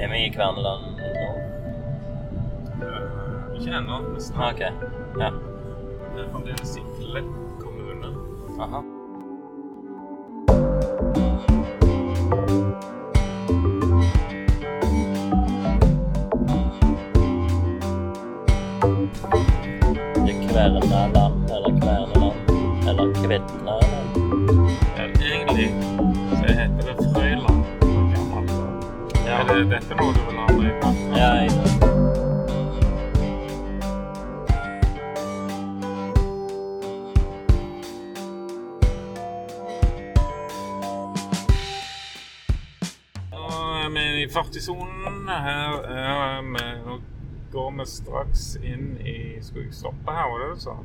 Er vi i Kverneland nå? Uh, ikke ennå, nesten. Ah, OK. Ja. Det er fremdeles i Klepp kommune. Aha. Dette må du vel aldri? Ja, jeg, vi i 40-sonen. Her er vi Nå går vi straks inn i Skal vi stoppe her, var det det du sa?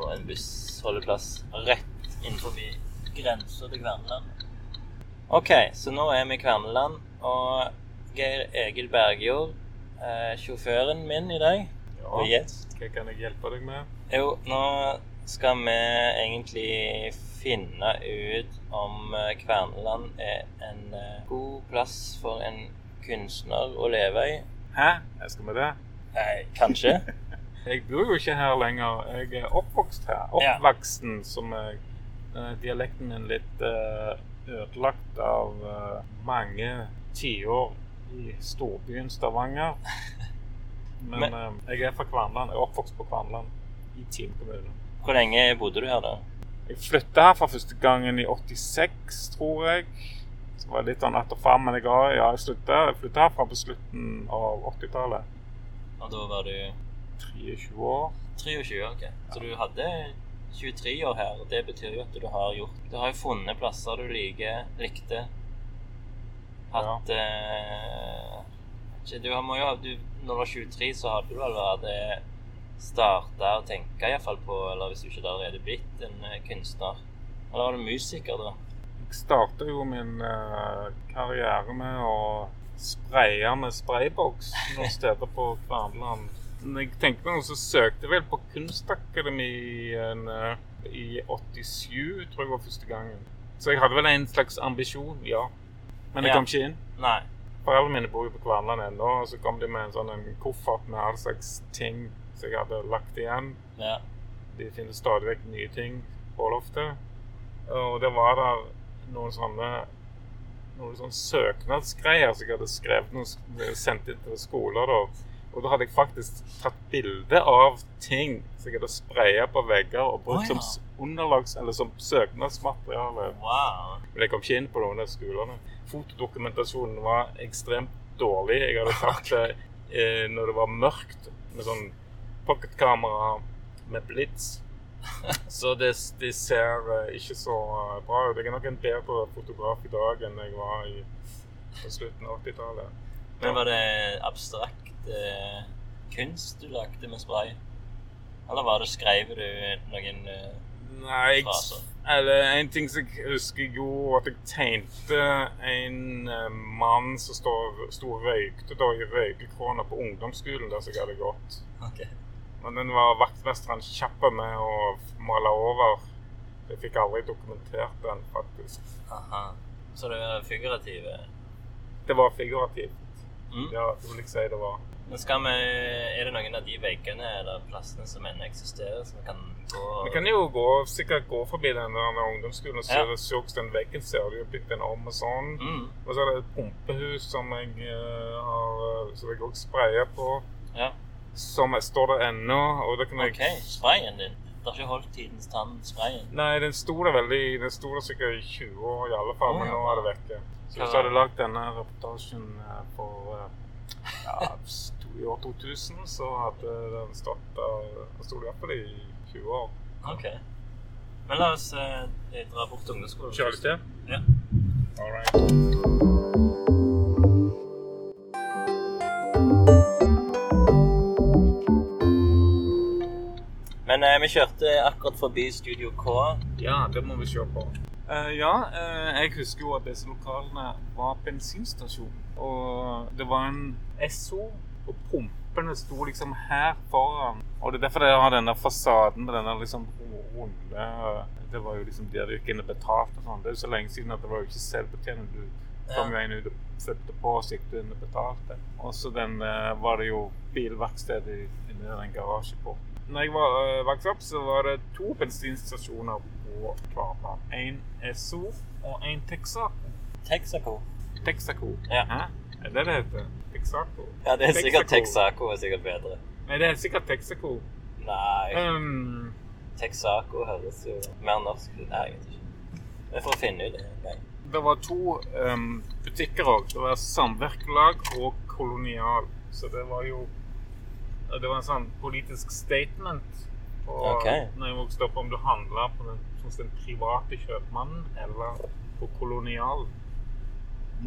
på en bussholdeplass rett innenfor grensa til Kverneland. OK, så nå er vi i Kverneland, og Geir Egil Bergjord, eh, sjåføren min i dag, og gjest. Hva kan jeg hjelpe deg med? Jo, nå skal vi egentlig finne ut om eh, Kverneland er en eh, god plass for en kunstner å leve i. Hæ? Jeg skal vi det? Nei, kanskje. Jeg bor jo ikke her lenger. Jeg er oppvokst her. Ja. Som er eh, dialekten min litt ødelagt av mange tiår i storbyen Stavanger. Men, Men- eh, jeg er fra Kvanland. Jeg er oppvokst på Kvanland, i Tim kommune. Hvor lenge bodde du her, da? Jeg flytta her for første gangen i 86, tror jeg. Så var det litt sånn att og fram, men jeg, har- ja, jeg, flytta herfra på slutten av 80-tallet. Og da var du 23 år. 23, ok. Så du hadde 23 år her, og det betyr jo at du har gjort Du har jo funnet plasser du liker, likte. Hatt eh, ikke, Du må jo du, Når du var 23, så hadde du allerede starta å tenke iallfall på Eller hvis du ikke allerede blitt en eh, kunstner. Eller var du musiker, da? Jeg starta jo min eh, karriere med å spraye med sprayboks noen steder på Kverneland. Jeg tenker meg så søkte jeg vel på Kunstakademien eh, i 87, tror jeg var første gangen. Så jeg hadde vel en slags ambisjon, ja. Men det Ja. kom ikke inn. Nei. Foreldrene mine bor jo på Kverneland ennå, og så kom de med en sånn en koffert med all slags ting som jeg hadde lagt igjen. Ja. De finner stadig vekk nye ting på loftet. Og det var der noen sånne noen sånne søknadsgreier som jeg hadde skrevet noen, sendt inn til skoler. da. Og da hadde jeg faktisk tatt bilde av ting som jeg hadde spraya på vegger og brukt oh, ja. som underlags- eller som søknadsmateriale. Wow. Men jeg kom ikke inn på noen av skolene. Fotodokumentasjonen var ekstremt dårlig. Jeg hadde tatt det eh, når det var mørkt, med sånn pocketkamera med blits. Så det, de ser eh, ikke så eh, bra ut. Jeg er nok en bedre fotograf i dag enn jeg var i, på slutten av 80-tallet. Men var det abstrakt eh, kunst du lagde med spray? Eller var det skrev du noen eh, Nei, jeg? Eller en ting som jeg husker jeg gjorde, at jeg tegnte en eh, mann som sto og røykte da i røykekrona på ungdomsskolen der som jeg hadde gått. Ok. Men den var vaktmesteren kjapp med å male over. Jeg fikk aldri dokumentert den, faktisk. Aha. Så det var figurative? Det var figurativt. Mm. Ja, det vil jeg si det var. Men skal vi, er det noen av de veggene eller plassene som ennå eksisterer, som vi kan Vi kan jo gå, sikkert gå forbi den der ungdomsskolen og se Ja. se den veggen ser. du har bygd den om og sånn. mm. Og så er det et pumpehus som jeg eh, har eh, Som jeg også sprayer på. Ja. Som står der ennå. Og da kan jeg OK. Sprayen din. Det har ikke holdt tidens tann, sprayen. Nei, den sto der veldig Den sto der sikkert i 20 år i alle fall, Å, men ja. nå er det vekke. Så hvis du hadde lagd denne reportasjen eh, for ja, i år 2000, så hadde den stått der Den sto i hvert i 20 år. OK. Men la oss eh, dra bort til ungdomsskolen. Kjøre litt til? Ja. All right. Men eh, vi kjørte akkurat forbi Studio K. Ja, det må vi se på. Uh, ja, uh, jeg husker jo at disse lokalene var bensinstasjon. Og det var en Esso, og pumpene sto liksom her foran. Og det er derfor det har denne fasaden med denne liksom runde Det var jo liksom der du gikk inn og betalte og sånn. Det er jo så lenge siden at det var jo ikke selvbetjening. Du kom jo inn ut og fulgte på og siktet inn og betalte. Og så den eh, var det jo bilverksted inni den garasjeporten. Når jeg var, eh, vokste opp, så var det to bensinstasjoner på Kvartland. En Esso og en Texaco. Texaco. Texaco. Ja. Hæ? Er det det heter? Texaco? Ja, det er sikkert Texaco. Texaco er sikkert bedre. Nei, det er sikkert Texaco. Nei, Um, Texaco høres jo mer norsk ut. Nei, jeg vet ikke. Vi får finne ut det en gang. det var to um, butikker òg. Det var Samvirkelag og Kolonial. Så det var jo Det var en sånn politisk statement på okay. når jeg vokste opp, om du handla hos den private kjøpmannen eller på Kolonial.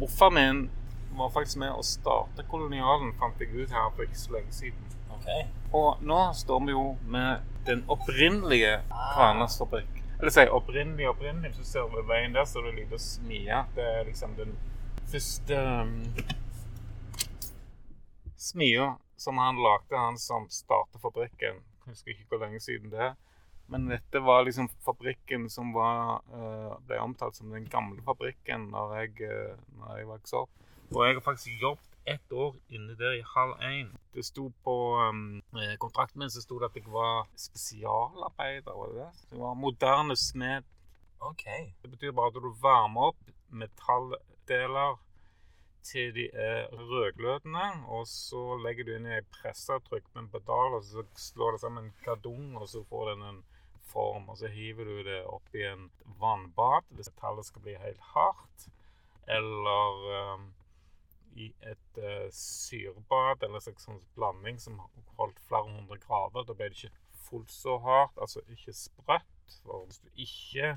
Morfar min var faktisk med å starte Kolonialen, fant jeg ut her for ikke så lenge siden. OK. Og nå står vi jo med den opprinnelige Kvarnas fabrikk. Eller si opprinnelig, opprinnelig. Hvis du ser ved veien der, så er det en liten smie. Det er liksom den første um, smia som han lagde, han som startet fabrikken. Jeg husker ikke hvor lenge siden det er. Men dette var liksom fabrikken som var, eh, ble omtalt som den gamle fabrikken når jeg, eh, når jeg vokste opp. Og jeg har faktisk jobbet ett år inne der i halv én. Det sto på um, eh, kontrakten min så sto det at jeg var spesialarbeider. var det det? Jeg var moderne smed. OK. Det betyr bare at du varmer opp metalldeler til de er rødglødende, og så legger du inn i ei trykker på en pedal, og så slår det sammen en kardong, og så får den en form, og så hiver du det opp i en vannbad hvis metallet skal bli helt hardt, eller um, i et uh, syrebad eller en sånn blanding som holdt flere hundre grader. Da ble det ikke fullt så hardt, altså ikke sprøtt. For hvis du ikke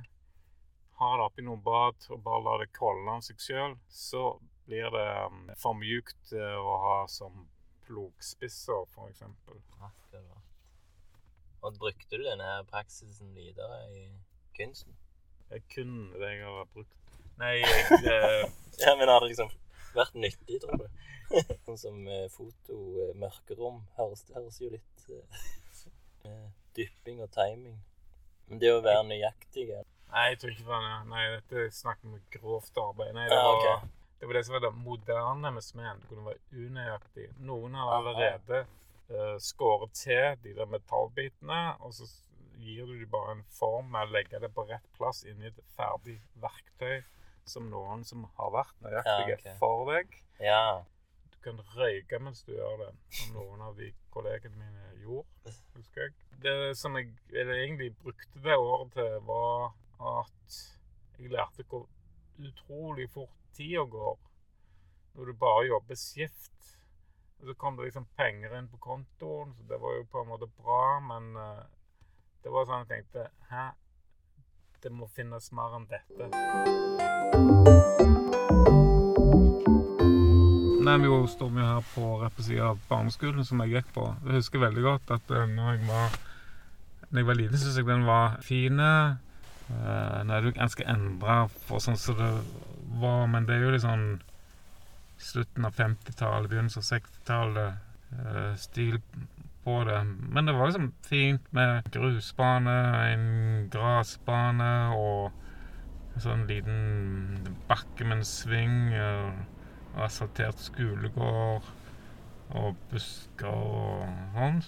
har det oppi noe bad og bare lar det kolde av seg sjøl, så blir det um, for mjukt uh, å ha som plogspisser, f.eks. Akkurat. Og brukte du denne praksisen videre i kunsten? Det er kun det jeg har brukt. Nei, jeg det... Ja, men har det liksom vært nyttig, tror du? sånn som fotomørkerom foto, eh, mørkerom, høres, høres jo litt eh, eh, Dypping og timing. Men det å være nøyaktig. Nei, jeg tror ikke det var det. Nei, dette er snakk om grovt arbeid. Nei, det var, ok. det var det som var det moderne med smeden. Det kunne være unøyaktig. Noen har allerede uh, skåret til de der metallbitene, og så gir du dem bare en form med å legge det på rett plass inni et ferdig verktøy som noen som har vært nøyaktige Ja, okay. for deg. ja. Du kan røyke mens du gjør det, som noen av de kollegene mine gjorde. husker jeg. Det som jeg eller egentlig brukte det året til, var at jeg lærte hvor utrolig fort tida går når du bare jobber skift. Og så kom det liksom penger inn på kontoen, så det var jo på en måte bra, men eh, det var sånn jeg tenkte Hæ? Det må finnes mer enn dette. Nei, vi står vi her på rett av barneskolen som jeg gikk på. Jeg husker veldig godt at eh, når jeg var, når jeg var liten, syntes jeg den var fin. Uh, nå er det jo ganske endra for sånn som det var, men det er jo sånn slutten av 50-tallet, begynnelsen av 60-tallet. eh, stil på det. Men det var liksom fint med grusbane, en gressbane og en sånn liten bakke med en sving. og asfaltert skolegård og busker og sånn.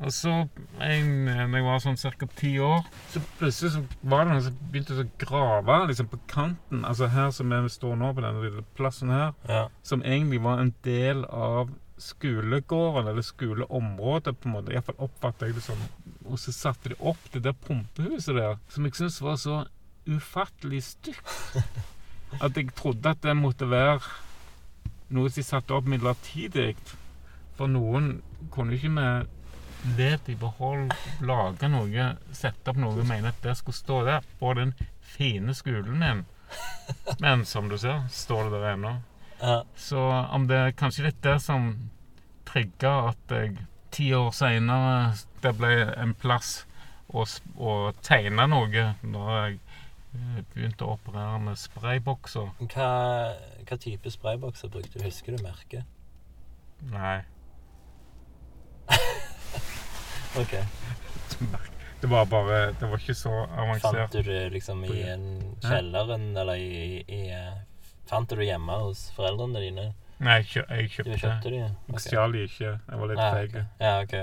Og så, en, når jeg var sånn ca. ti år, så plutselig så var det noen som begynte å grave liksom på kanten. Altså her som vi står nå, på denne lille plassen her. ja. Som egentlig var en del av skolegården, eller skoleområdet, på en måte. Iallfall oppfatter jeg det sånn. Og så satte de opp det der pumpehuset der, som jeg syntes var så ufattelig stygt. At jeg trodde at det måtte være noe de satte opp midlertidig. For noen kunne jo ikke med levd i behold lage noe, sette opp noe og mene at det skulle stå der på den fine skolen min. Men som du ser, står det der ennå. Ja. Så om det er kanskje litt det som trigga at jeg ti år seinere det ble en plass å, å tegne noe når jeg eh, begynte å operere med spraybokser. Hva, hva type spraybokser brukte du? Husker du merket? Nei. Ok. Det var bare Det var ikke så Fant avansert. du det liksom i en kjelleren eller i, i eh, Fant du det hjemme hos foreldrene dine? Nei, jeg, kjø jeg Du kjøpte kjøpte de? Jeg Ok. stjal de ikke. Jeg var litt ah, feig. Okay. Ja, ok.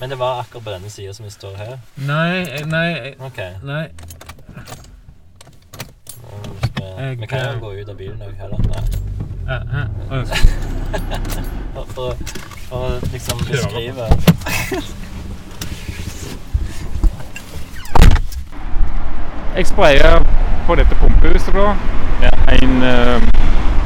Men det var akkurat på denne sida som vi står her? Nei, jeg- nei, okay. Ok. nei. Jeg, vi kan jo gå ut av bilen òg, heller. Nei. Eh, eh, eh, For, å liksom beskrive Jeg sprayer på dette pumpehuset, da. En eh,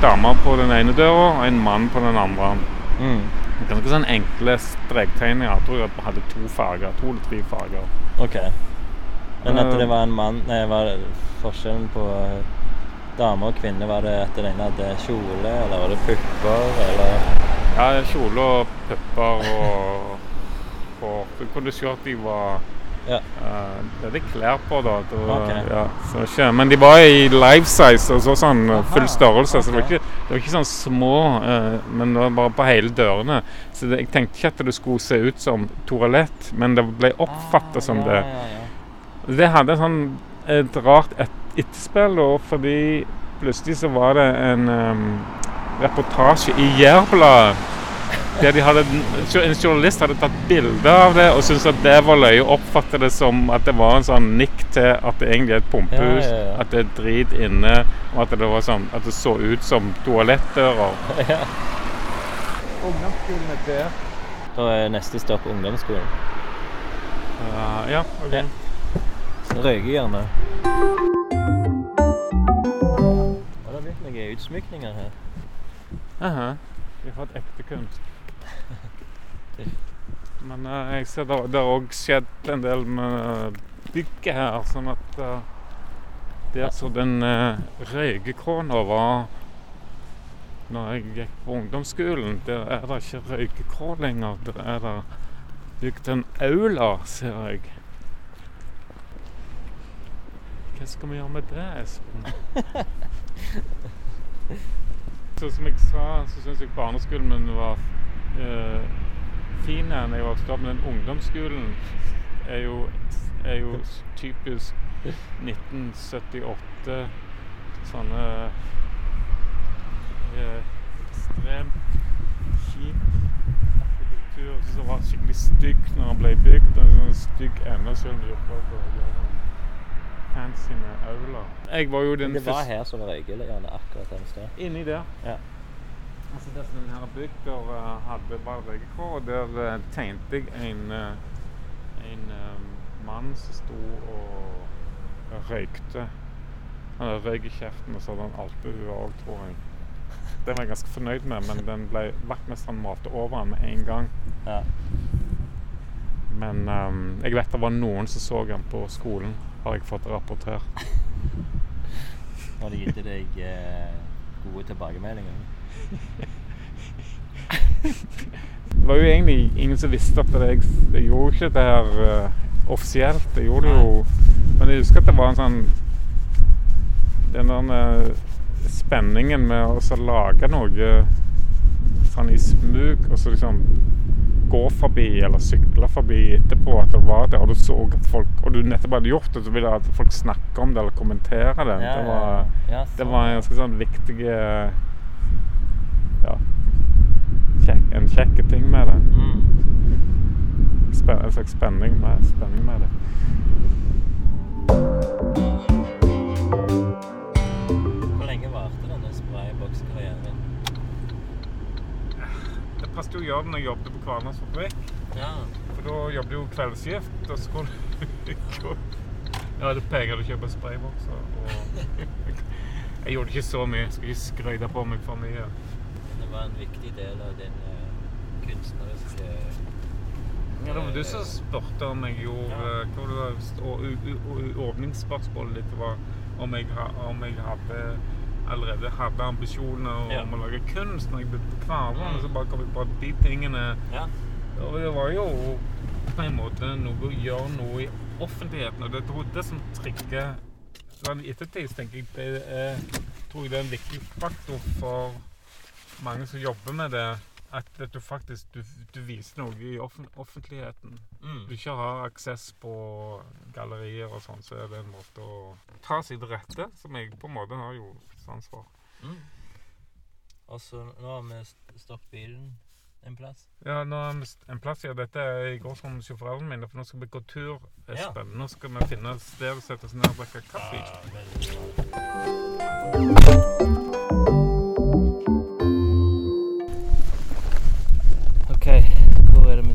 dame på den ene døra og en mann på den andre. mm. Ganske sånn enkle strektegninger. Jeg tror jeg hadde to farger. To eller tre farger. OK. Men at Eh, det var en mann Nei, var forskjellen på eh, dame og kvinne Var det at den ene hadde kjole, eller var det pupper, eller Ja, kjole og pupper og hår. Du kunne se at de var Ja. eh, Det er det klær på, da. Du, okay. Ja, så ikke, men de var i life size, altså sånn Aha, full størrelse. størrelse. Så det var, ikke, det var ikke sånn små, eh, men det var bare på hele dørene. Så det, jeg tenkte ikke at det skulle se ut som toalett, men det ble oppfattet Ah, som ja, det. Ja, ja. Det hadde sånn et rart et etterspill, da, fordi plutselig så var det en um, reportasje i Jærbladet. Der de hadde, en journalist hadde tatt bilde av det og syntes at det var løye. Oppfattet det som at det var en sånn nikk til at det egentlig er et pumpehus. Ja, ja, ja. At det er drit inne, og at det, var sånn, at det så ut som toalettdører. ja. Ungdomsskolen er der. Da er neste stopp ungdomsskolen. Uh, ja. Okay. Ja. Røykehjørnet. Det har blitt noen utsmykninger her. Aha. Vi har fått ekte kunst. Men uh, jeg ser det har òg skjedd en del med bygget her, sånn at uh, der så den uh, røykekrona var når jeg gikk på ungdomsskolen, der er det ikke røykekrå lenger. Der er det bygd en aula, ser jeg. Hva skal vi gjøre med det, Espen? Så som jeg sa, så syns jeg barneskolen min var eh, fin da jeg vokste opp. Men den ungdomsskolen er jo, er jo typisk 1978. Sånne eh, ekstremt kjip arkitektur som var skikkelig stygg når den ble bygd. En sånn stygg ende, selv om de på å gjøre fancy med aula. Jeg var jo den Men det var her som var røykehjørnet akkurat den sted. Inni der. Ja. Altså det som den her bygda hadde bare og der eh, tegnte jeg en, eh, en eh, mann som sto og røykte. Han hadde røyk i kjeften, og så hadde han alpehue òg, tror jeg. Den var jeg ganske fornøyd med, men den ble vaktmesteren malte over han med en gang. Ja. Men um, jeg vet det var noen som så han på skolen, har jeg fått rapportert. Har de gitt deg eh, gode tilbakemeldinger. Det var jo egentlig ingen som visste at jeg, jeg gjorde ikke det her uh, offisielt. Jeg gjorde det jo Men jeg husker at det var en sånn Den der eh, spenningen med å lage noe sånn i smug, og så liksom gå forbi eller sykle forbi etterpå at det var der, og du så at folk Og du nettopp hadde gjort det, så ville at folk snakke om det eller kommentere det. det var, ja, det var en ganske sånn viktig Ja kjekk, En kjekk ting med det. Mm. Spen, en slags spenning med, spenning med det. Hvor lenge varte denne spraybokskarrieren? Det passet jo å gjøre det når jeg jobbet på Kvarnas fabrikk. Ja. For da jobbet jo kveldsskift, og så skulle du gå Ja, det penger å kjøpe spraybokser. Og jeg gjorde ikke så mye. Jeg skal ikke skryte på meg for mye. Var en viktig del av din eh, kunstneriske Ja, det var du som spurte om jeg gjorde Ja. Åpningsspørsmålet ditt var om jeg, om jeg hadde allerede hadde ambisjoner Ja. om å lage kunst når jeg begynte på Kvarvann. Mm. Så bare kom jeg på at de tingene Ja. Og det var jo på en måte noe å gjøre noe i offentligheten. Og det tror jeg det som trigger I ettertid tenker jeg det er, tror jeg det er en viktig faktor for mange som jobber med det. At, at du faktisk du, du viser noe i offen, offentligheten. Mm. Du ikke har aksess på gallerier og sånn, så er det en måte å ta seg til rette, som jeg på en måte har jo sans for. Mm. Altså, nå har vi st- stoppet bilen en plass. Ja, nå har vi en plass, ja. Dette er i går som hos foreldrene mine, for nå skal vi gå tur, Ja. Espen. Nå skal vi finne et sted å sette oss ned og drikke kaffe. Ja,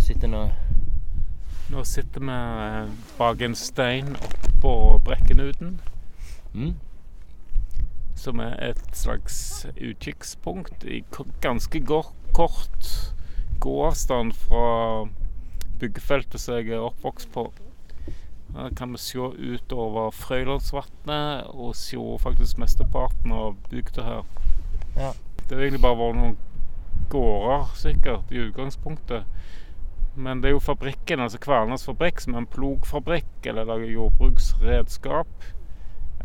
sitter nå? Nå sitter vi eh, bak en stein oppå Brekkenuten, Mm? som er et slags utkikkspunkt i ganske kort gåavstand fra byggefeltet som jeg er oppvokst på. Her kan vi se utover Frøylandsvatnet og se faktisk mesteparten av bygda her. Ja. Det har egentlig bare vært noen gårder, sikkert, i utgangspunktet. Men det er jo fabrikken, altså Kvernas fabrikk, som er en plogfabrikk, eller lager jordbruksredskap,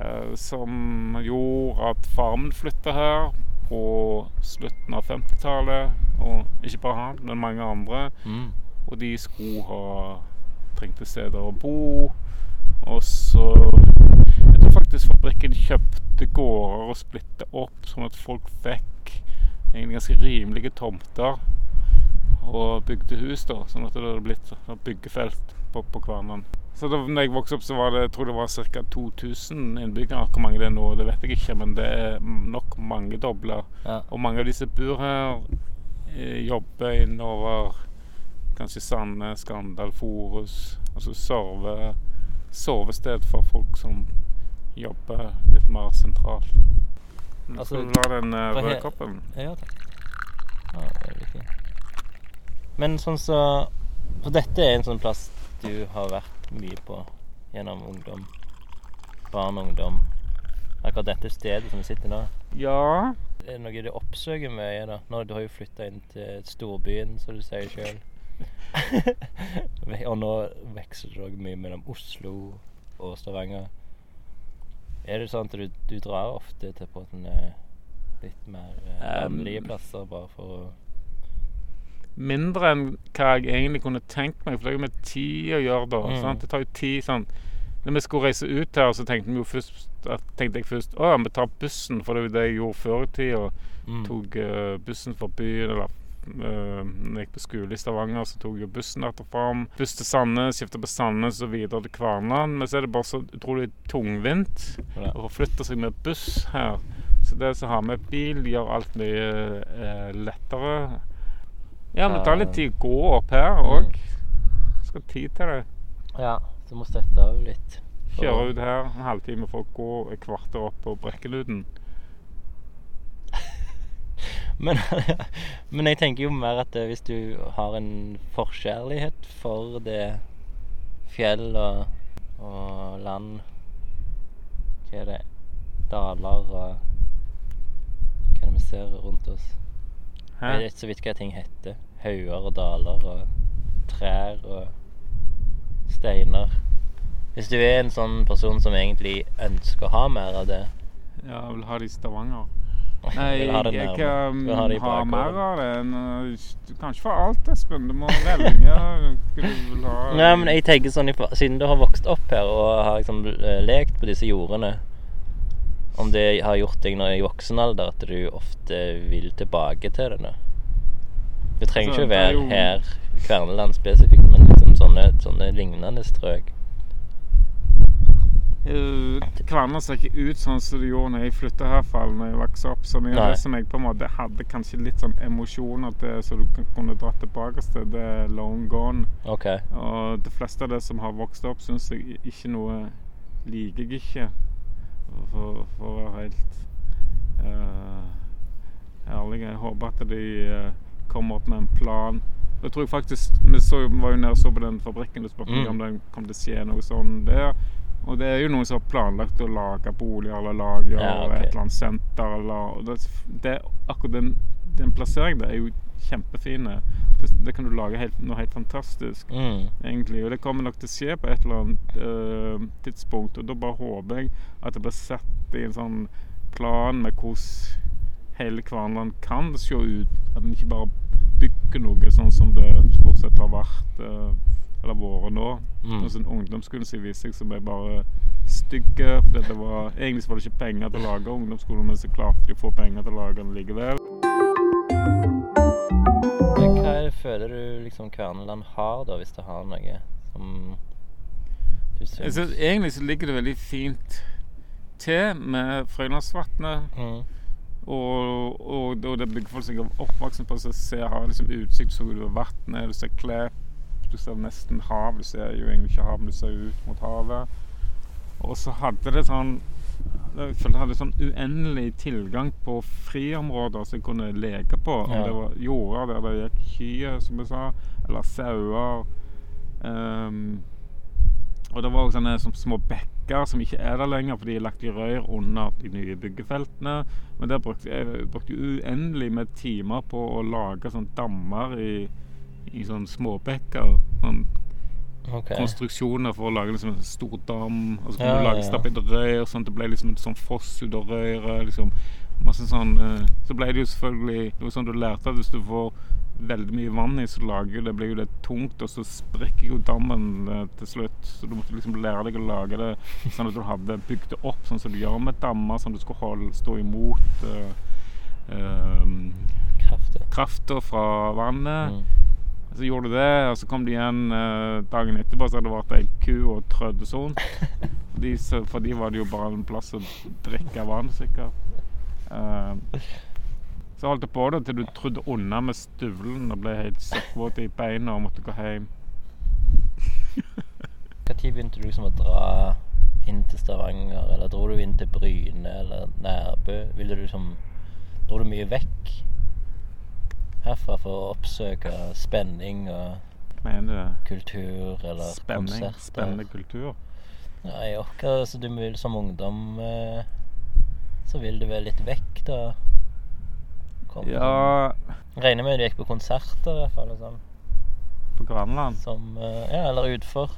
eh, som gjorde at farmen flytta her på slutten av 50-tallet. Og ikke bare han, men mange andre. Mm. Og de skulle ha trengte steder å bo. Og så Jeg tror faktisk fabrikken kjøpte gårder og splitta opp, sånn at folk fikk egentlig ganske rimelige tomter. Og bygde hus, da. Sånn at det hadde blitt byggefelt på, på Kvernan. Så da jeg vokste opp, så var det jeg tror det var ca. 2000 innbyggere. Hvor mange det er nå, det vet jeg ikke, men det er nok mangedobla. Ja. Og mange av de som bor her, eh, jobber innover kanskje Sande, Skandal, Forus. Altså sove, sovested for folk som jobber litt mer sentralt. Altså, Skal du la den eh, røde koppen? Ja takk. Ja, veldig fint. Men sånn så For dette er en sånn plass du har vært mye på gjennom ungdom. Barn og ungdom. Akkurat dette stedet som vi sitter nå. Ja. Er det noe du oppsøker mye, da? Nå, du har jo flytta inn til storbyen, som du sier sjøl. og nå veksler det òg mye mellom Oslo og Stavanger. Er det sånn at du, du drar ofte til på sånne litt mer eh, Um, plasser bare for å Mindre enn hva jeg egentlig kunne tenkt meg, for det jo med tid å gjøre, da. Mm. Det tar jo tid sånn Når vi skulle reise ut her, så tenkte, vi jo først, tenkte jeg først Å ja, vi tar bussen, for det er jo det jeg gjorde før i tida. mm. tok uh, bussen fra byen, eller uh, når jeg gikk på skole i Stavanger, så tok jeg bussen derfra. Buss til Sandnes, skifta på Sandnes og videre til Kvarnland. Men så er det bare så utrolig tungvint å forflytte seg med buss her. Så det som har med bil, gjør alt mye uh, lettere. Ja, men det tar litt tid å gå opp her òg. Skal ha tid til det. ja, du må støtte av litt. Kjøre ut her en halvtime for å gå et kvarter opp på Brekkeluten. Men, men jeg tenker jo mer at eh, hvis du har en forkjærlighet for det fjell og, og land Hva er det? Daler og Hva er det vi ser rundt oss? Jeg vet så vidt hva ting heter. Hauger og daler og trær og steiner. Hvis du er en sånn person som egentlig ønsker å ha mer av det Ja, jeg vil ha det i Stavanger. vil Nei, ha det jeg kan vil ha ha mer av det. enn, Du kan ikke få alt, Espen. Du må velge hva du vil ha. Nei, men jeg tenker sånn, Siden du har vokst opp her og har liksom eh, lekt på disse jordene Om det har gjort deg når i voksen alder at du ofte vil tilbake til det? nå? Du trenger Altså, ikke være jo- her Kverneland spesifikt, men liksom sånne, sånne lignende strøk. Kverna Kverner ser ikke ut sånn som det gjorde når jeg flytta herfra. Når jeg vokste opp Så mye av det som jeg på en måte hadde kanskje litt sånn emosjoner til, så du kunne dratt tilbake til, det er long gone. OK. Og de fleste av det som har vokst opp, syns jeg ikke noe liker jeg ikke. For, å være helt uh, ærlig. Jeg håper at de uh, kommer opp med en plan. Det tror jeg faktisk Vi så, var jo nede og så på den fabrikken du spurte Mm. om det kom til å skje noe sånn der. Og det er jo noen som har planlagt å lage boliger eller lager Ja, og et eller annet senter eller det, det, Akkurat den, den plasseringen der er jo kjempefine. Det, det kan du lage helt, noe helt fantastisk Mm. egentlig. Og det kommer nok til å skje på et eller annet uh, tidspunkt. Og da bare håper jeg at det blir sett i en sånn plan med hvordan hele Kvarnland kan se ut. At en ikke bare bygger noe sånn som det stort sett har vært Uh, eller vært nå. Mm. Sånn ungdomsskolen som viser seg som er bare stygge. For det var, egentlig var det ikke penger til å lage ungdomsskolen, men så klarte de å få penger til å lage den likevel. Hva er føler du liksom Kverneland har, da, hvis det har noe som du syns Altså, egentlig så ligger det veldig fint til med Frøylandsvatnet. mm. Og, og, og det blir folk sikkert oppvoksen på å se har liksom utsikt så du har vannet, du ser Klepp, du ser nesten hav. Du ser jo egentlig ikke hav, men du ser ut mot havet. Og så hadde det sånn Jeg følte jeg hadde sånn uendelig tilgang på friområder som jeg kunne leke på. Om Ja. det var jorder der det gikk kyr, som jeg sa, eller sauer. Um, og det var også sånne som små bekker som ikke er der lenger, fordi de er lagt i rør under de nye byggefeltene. Men der brukte jeg brukte uendelig med timer på å lage sånne dammer i, i sånne småbekker. Sånn OK. konstruksjoner for å lage liksom en stor dam. Og så kunne Ja, du lage ja. stappe inn rør, sånn det ble liksom en sånn foss ut av røret. Liksom. Masse sånn uh, Så ble det jo selvfølgelig Det var sånn du lærte at hvis du får veldig mye vann i, så lager det, blir jo det tungt, og så sprekker jo dammen uh, til slutt. Så du måtte liksom lære deg å lage det sånn at du hadde bygd det opp sånn som du gjør med dammer, sånn at du skulle holde, stå imot uh, Kraftig. krafta fra vannet. Mm. Så gjorde du det, og så kom de igjen eh, dagen etterpå, så hadde det vært ei ku og trødde sånn. De, for de var det jo bare en plass å drikke vann, sikkert. Eh, så holdt det på det til du trodde unna med støvelen og ble helt søkkvåt i beina og måtte gå hjem. Når begynte du liksom å dra inn til Stavanger, eller dro du inn til Bryne eller Nærbø? Ville du liksom Dro du mye vekk herfra for å oppsøke spenning og kultur eller spenning? konserter? Spennende kultur. Nei, akkurat så du vil som ungdom eh, Så vil du vel litt vekk, da? Kom, Ja, Regner med du gikk på konserter, i hvert fall. Sånn, på Granland. som eh, Ja, eller utfor.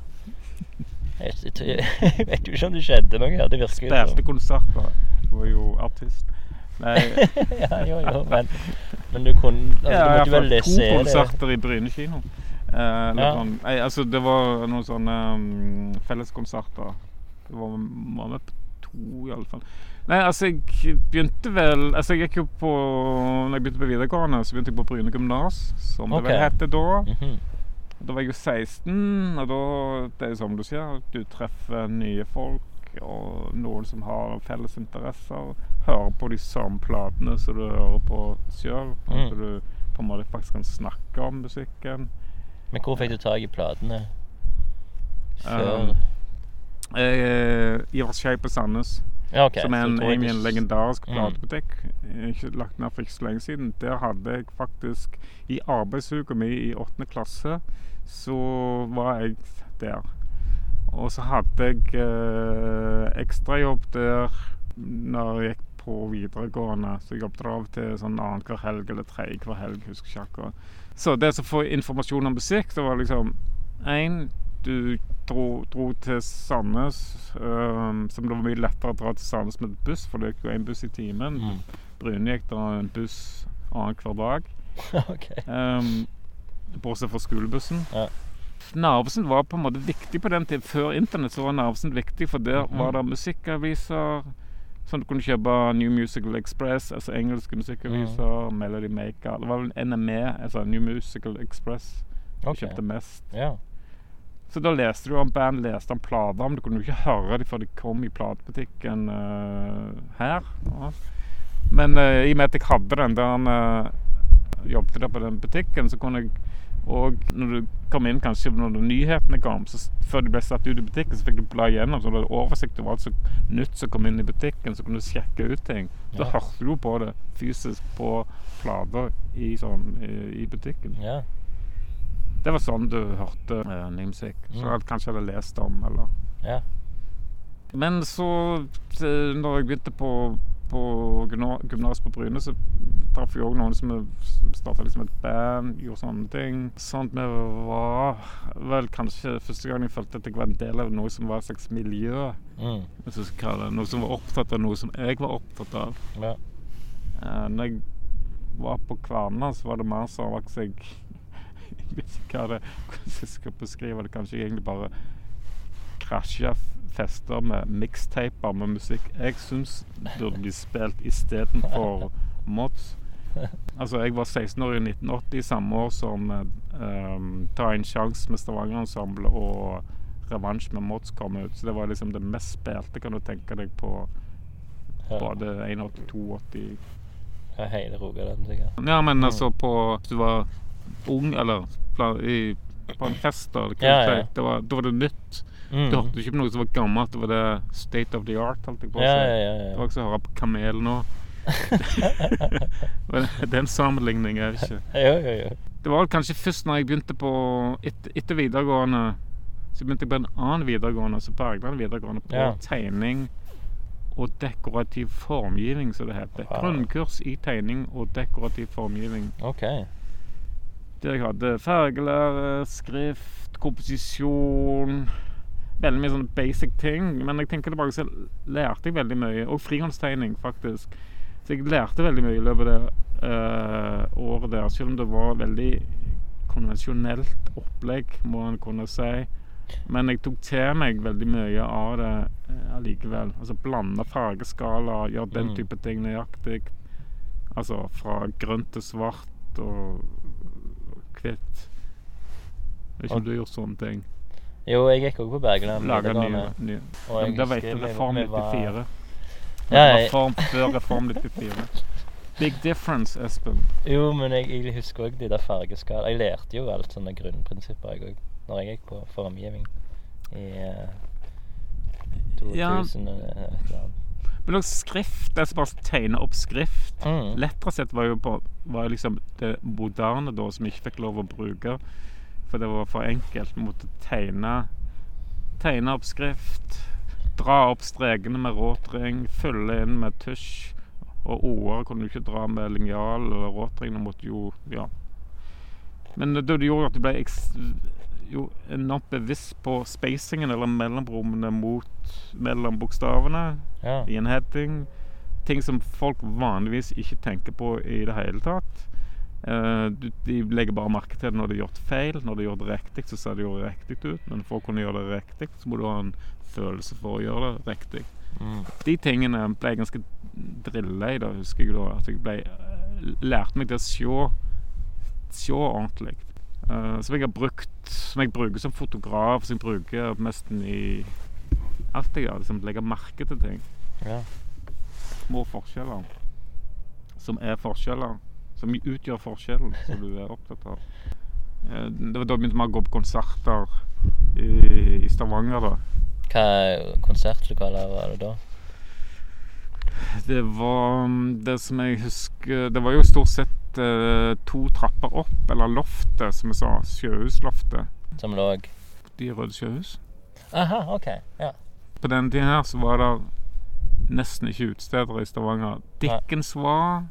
Jeg, jeg, jeg vet jo ikke om det skjedde noe her. Det virker Spilte konserter. Du var jo artist. Nei, ja, jo, jo, men, men du kunne altså, Ja, Du måtte vel iallfall to se to konserter i Bryne kino. Eh, Ja. sånn, nei, altså det var noen sånne um, felleskonserter. Det var, var med på to, iallfall. Nei, altså jeg begynte vel Altså jeg gikk jo på Når jeg begynte på videregående, så begynte jeg på Bryne gymnas, som det vel het da. Mhm. Da var jeg jo 16, og da Det er jo som du sier, du treffer nye folk. Og noen som har felles interesser. Hører på de samme platene som du hører på sjøl. Mm. Du på en måte faktisk kan snakke om musikken. Men hvor fikk du tak i platene? Før Uh, eh, Ivar Skei på Sandnes, Ja, okay. som er en, egentlig en legendarisk Mm. platebutikk. Jeg Ikke lagt ned for ikke så lenge siden. Der hadde jeg faktisk I arbeidsuka mi i åttende klasse så var jeg der. Og så hadde jeg eh, ekstrajobb der når jeg gikk på videregående. Så jeg jobbet av og til sånn annenhver helg eller tredje hver helg. husker ikke akkurat. Så det å få informasjon om musikk, det var liksom én du dro, dro til Sandnes, um, som det var mye lettere å dra til Sandnes med buss, for det gikk jo én buss i timen. Mm. Bryne gikk det en buss annenhver dag. okay. Um, bortsett fra skolebussen. Ja. Narvesen var på en måte viktig på den tiden. Før internett så var Narvesen viktig, for der Mhm. var det musikkaviser. Sånn du kunne kjøpe New Musical Express, altså engelske musikkaviser. Mhm. Melody Maker. Det var vel NME, altså New Musical Express, du okay. kjøpte mest. Ja. Så da leste du om band, leste om plater, men du kunne jo ikke høre dem før de kom i platebutikken uh, her. Ja. Men uh, i og med at jeg hadde den der uh, jobbet der på den butikken, så kunne jeg og når du kom inn kanskje når nyhetene kom, så før de ble satt ut i butikken, så fikk du bla igjennom, så du hadde oversikt over alt som nytt som kom inn i butikken, så kunne du sjekke ut ting. Så Ja. hørte du på det fysisk på plater i, sånn, i, butikken. ja. Det var sånn du hørte uh, ny musikk. Så Mm. jeg kanskje hadde lest om, eller Ja. Men så, eh, når jeg begynte på, på gymna- gymnas på Bryne, så traff jeg òg noen som starta liksom et band, gjorde sånne ting. Sånn at vi var vel kanskje første gang jeg følte at jeg var en del av noe som var et slags miljø. Mm. Noe som var opptatt av noe som jeg var opptatt av. ja. Eh, når jeg var på Kverna, så var det mer sånn at jeg Jeg vet ikke hva det hvordan jeg skal beskrive det. Kanskje jeg egentlig bare krasja fester med mixtaper med musikk jeg syns burde bli spilt istedenfor mods. Altså, jeg var 16 år i 1980, samme år som um, Ta en sjanse med Stavanger Ensemble og Revansj med Mods kom ut. Så det var liksom det mest spilte, kan du tenke deg, på både 81, 82 Ja, hele Rogaland, sikkert. Ja, men altså på Hvis du var ung, eller i, på en fest, da, Ja, ja. det var, da var det nytt. Mm. Du hørte ikke på noe som var gammelt. Det var det state of the art, holdt jeg på å si. Ja, ja, ja, Det var ikke som å høre på Kamel nå. Det er en sammenligning, jeg vet ikke. Jo, jo, jo. Det var kanskje først når jeg begynte på etter, etter videregående Så begynte jeg på en annen videregående, altså Bergland videregående, på Ja. tegning og dekorativ formgivning, som det heter. Wow. Grunnkurs i tegning og dekorativ formgivning. OK. Der jeg hadde fargelære, skrift, komposisjon Veldig mye sånne basic ting. Men jeg tenker tilbake så lærte jeg veldig mye. Og frihåndstegning, faktisk. Så jeg lærte veldig mye i løpet av det eh, året der. Selv om det var veldig konvensjonelt opplegg, må en kunne si. Men jeg tok til meg veldig mye av det allikevel. allikevel. Altså blande fargeskala, gjøre den Mm. type ting nøyaktig. Altså fra grønt til svart og hvitt. Om du har gjort sånne ting. Jo, jeg gikk òg på Bergeland Laga nye, nye. Og Da vet du Reform var- 94. Ja, jeg, Reform før Reform 94. Big difference, Espen. jo, men jeg, jeg husker òg de der fargeskala. Jeg lærte jo alt sånne grunnprinsipper jeg òg, når jeg gikk på formgivning i uh, 2000 Ja. eller annet. Men også skrift. Det er bare tegne opp skrift. Mm. Lettrasett var jo på, var liksom det moderne da, som ikke fikk lov å bruke. For det var for enkelt. Vi måtte tegne, tegne opp skrift. Dra opp strekene med råtring. Fylle inn med tusj. Og o-er kunne du ikke dra med linjal eller råtring. Du måtte jo Ja. Men det, det gjorde at du ble jo enormt bevisst på spacingen, eller mellomrommene mot mellom bokstavene Ja. i en heading. Ting som folk vanligvis ikke tenker på i det hele tatt. Eh, de legger bare merke til det når de har gjort feil. Når de har gjort riktig, så ser det jo riktig ut. Men for å kunne gjøre det riktig, så må du ha en følelse for å gjøre det riktig. Mm. De tingene ble jeg ganske drilla i, da, husker jeg da. At jeg ble, eh, lærte meg til å se, se ordentlig. Uh, som jeg har brukt Som jeg bruker som fotograf, som jeg bruker nesten i alt jeg gjør. Liksom legge merke til ting ja. små forskjeller som er forskjeller. Som utgjør forskjellen som du er opptatt av. Eh, Det var da begynte vi å gå på konserter i, i Stavanger. da. Hva konsertlokaler var det da? Det var mm, det som jeg husker Det var jo stort sett eh, to trapper opp, eller loftet, som vi sa. Sjøhusloftet. Som lå De røde sjøhus. Aha, OK. Ja. På denne tiden her så var det nesten ikke utesteder i Stavanger. Dickens var.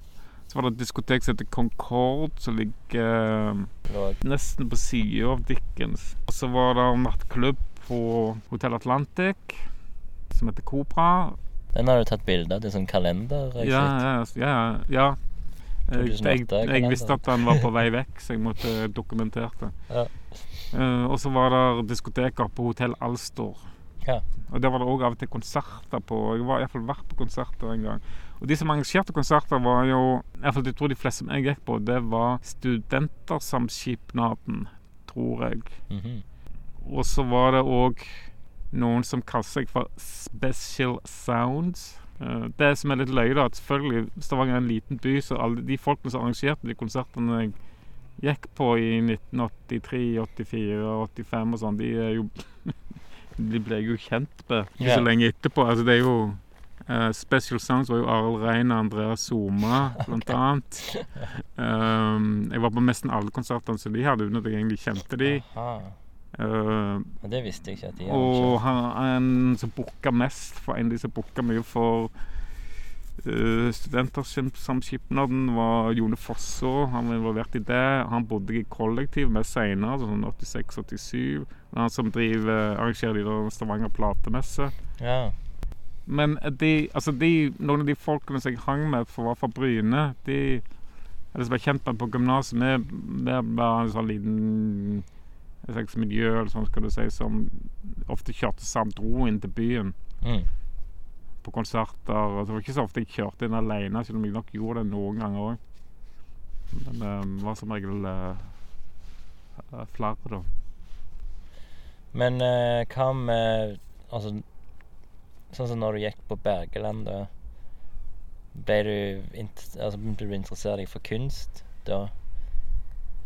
Så var det et diskotek som heter Concord, som ligger eh, nesten på sida av Dickens. Og så var det nattklubb på Hotell Atlantic som heter Cobra. Den har du tatt bilde av. Det er sånn kalender. Ja, ja, ja. ja. Jeg, jeg, jeg visste at den var på vei vekk, så jeg måtte dokumentere det. Ja. Uh, og så var det diskoteker på Hotell Alstor. Ja. Og der var det òg av og til konserter på. Jeg har iallfall vært på konserter en gang. Og de som arrangerte konserter, var jo i hvert fall Jeg tror de fleste som jeg gikk på, det var Studentersamskipnaden, tror jeg. Mhm. Og så var det òg noen som kaller seg for Special Sounds. Eh, Det som er litt løye, da, at selvfølgelig Stavanger er en liten by, så alle de folkene som arrangerte de konsertene jeg gikk på i 1983, 84, 85 og sånn, de er jo De ble jeg jo kjent med ikke så lenge etterpå. Altså, det er jo eh, Special Sounds var jo Arild Rein og Andreas Soma, blant annet. Um, jeg var på nesten alle konsertene som de hadde, uten at jeg egentlig kjente de. Eh, det visste jeg ikke at de og arrangerte. han, en som booka mest, for en av de som booka mye for uh, Studentersamskipnaden, var Jone Fosså. Han var involvert i det. Han bodde i kollektiv med seinere, sånn 86-87. Han som driver, arrangerer de Stavanger platemesse. Ja. Men de, altså de, noen av de folkene som jeg hang med, for var fra Bryne, de eller som jeg kjent med på gymnaset, vi vi var en sånn liten et slags miljø eller sånn skal du si, som ofte kjørte samt dro inn til byen Mm. på konserter. og Det var ikke så ofte jeg kjørte inn alene, selv om jeg nok gjorde det noen ganger òg. Men det var som regel eh, eh, flere, da. Men uh, hva med Altså, sånn som når du gikk på Bergeland, da. Ble du altså, Begynte du å interessere deg for kunst da?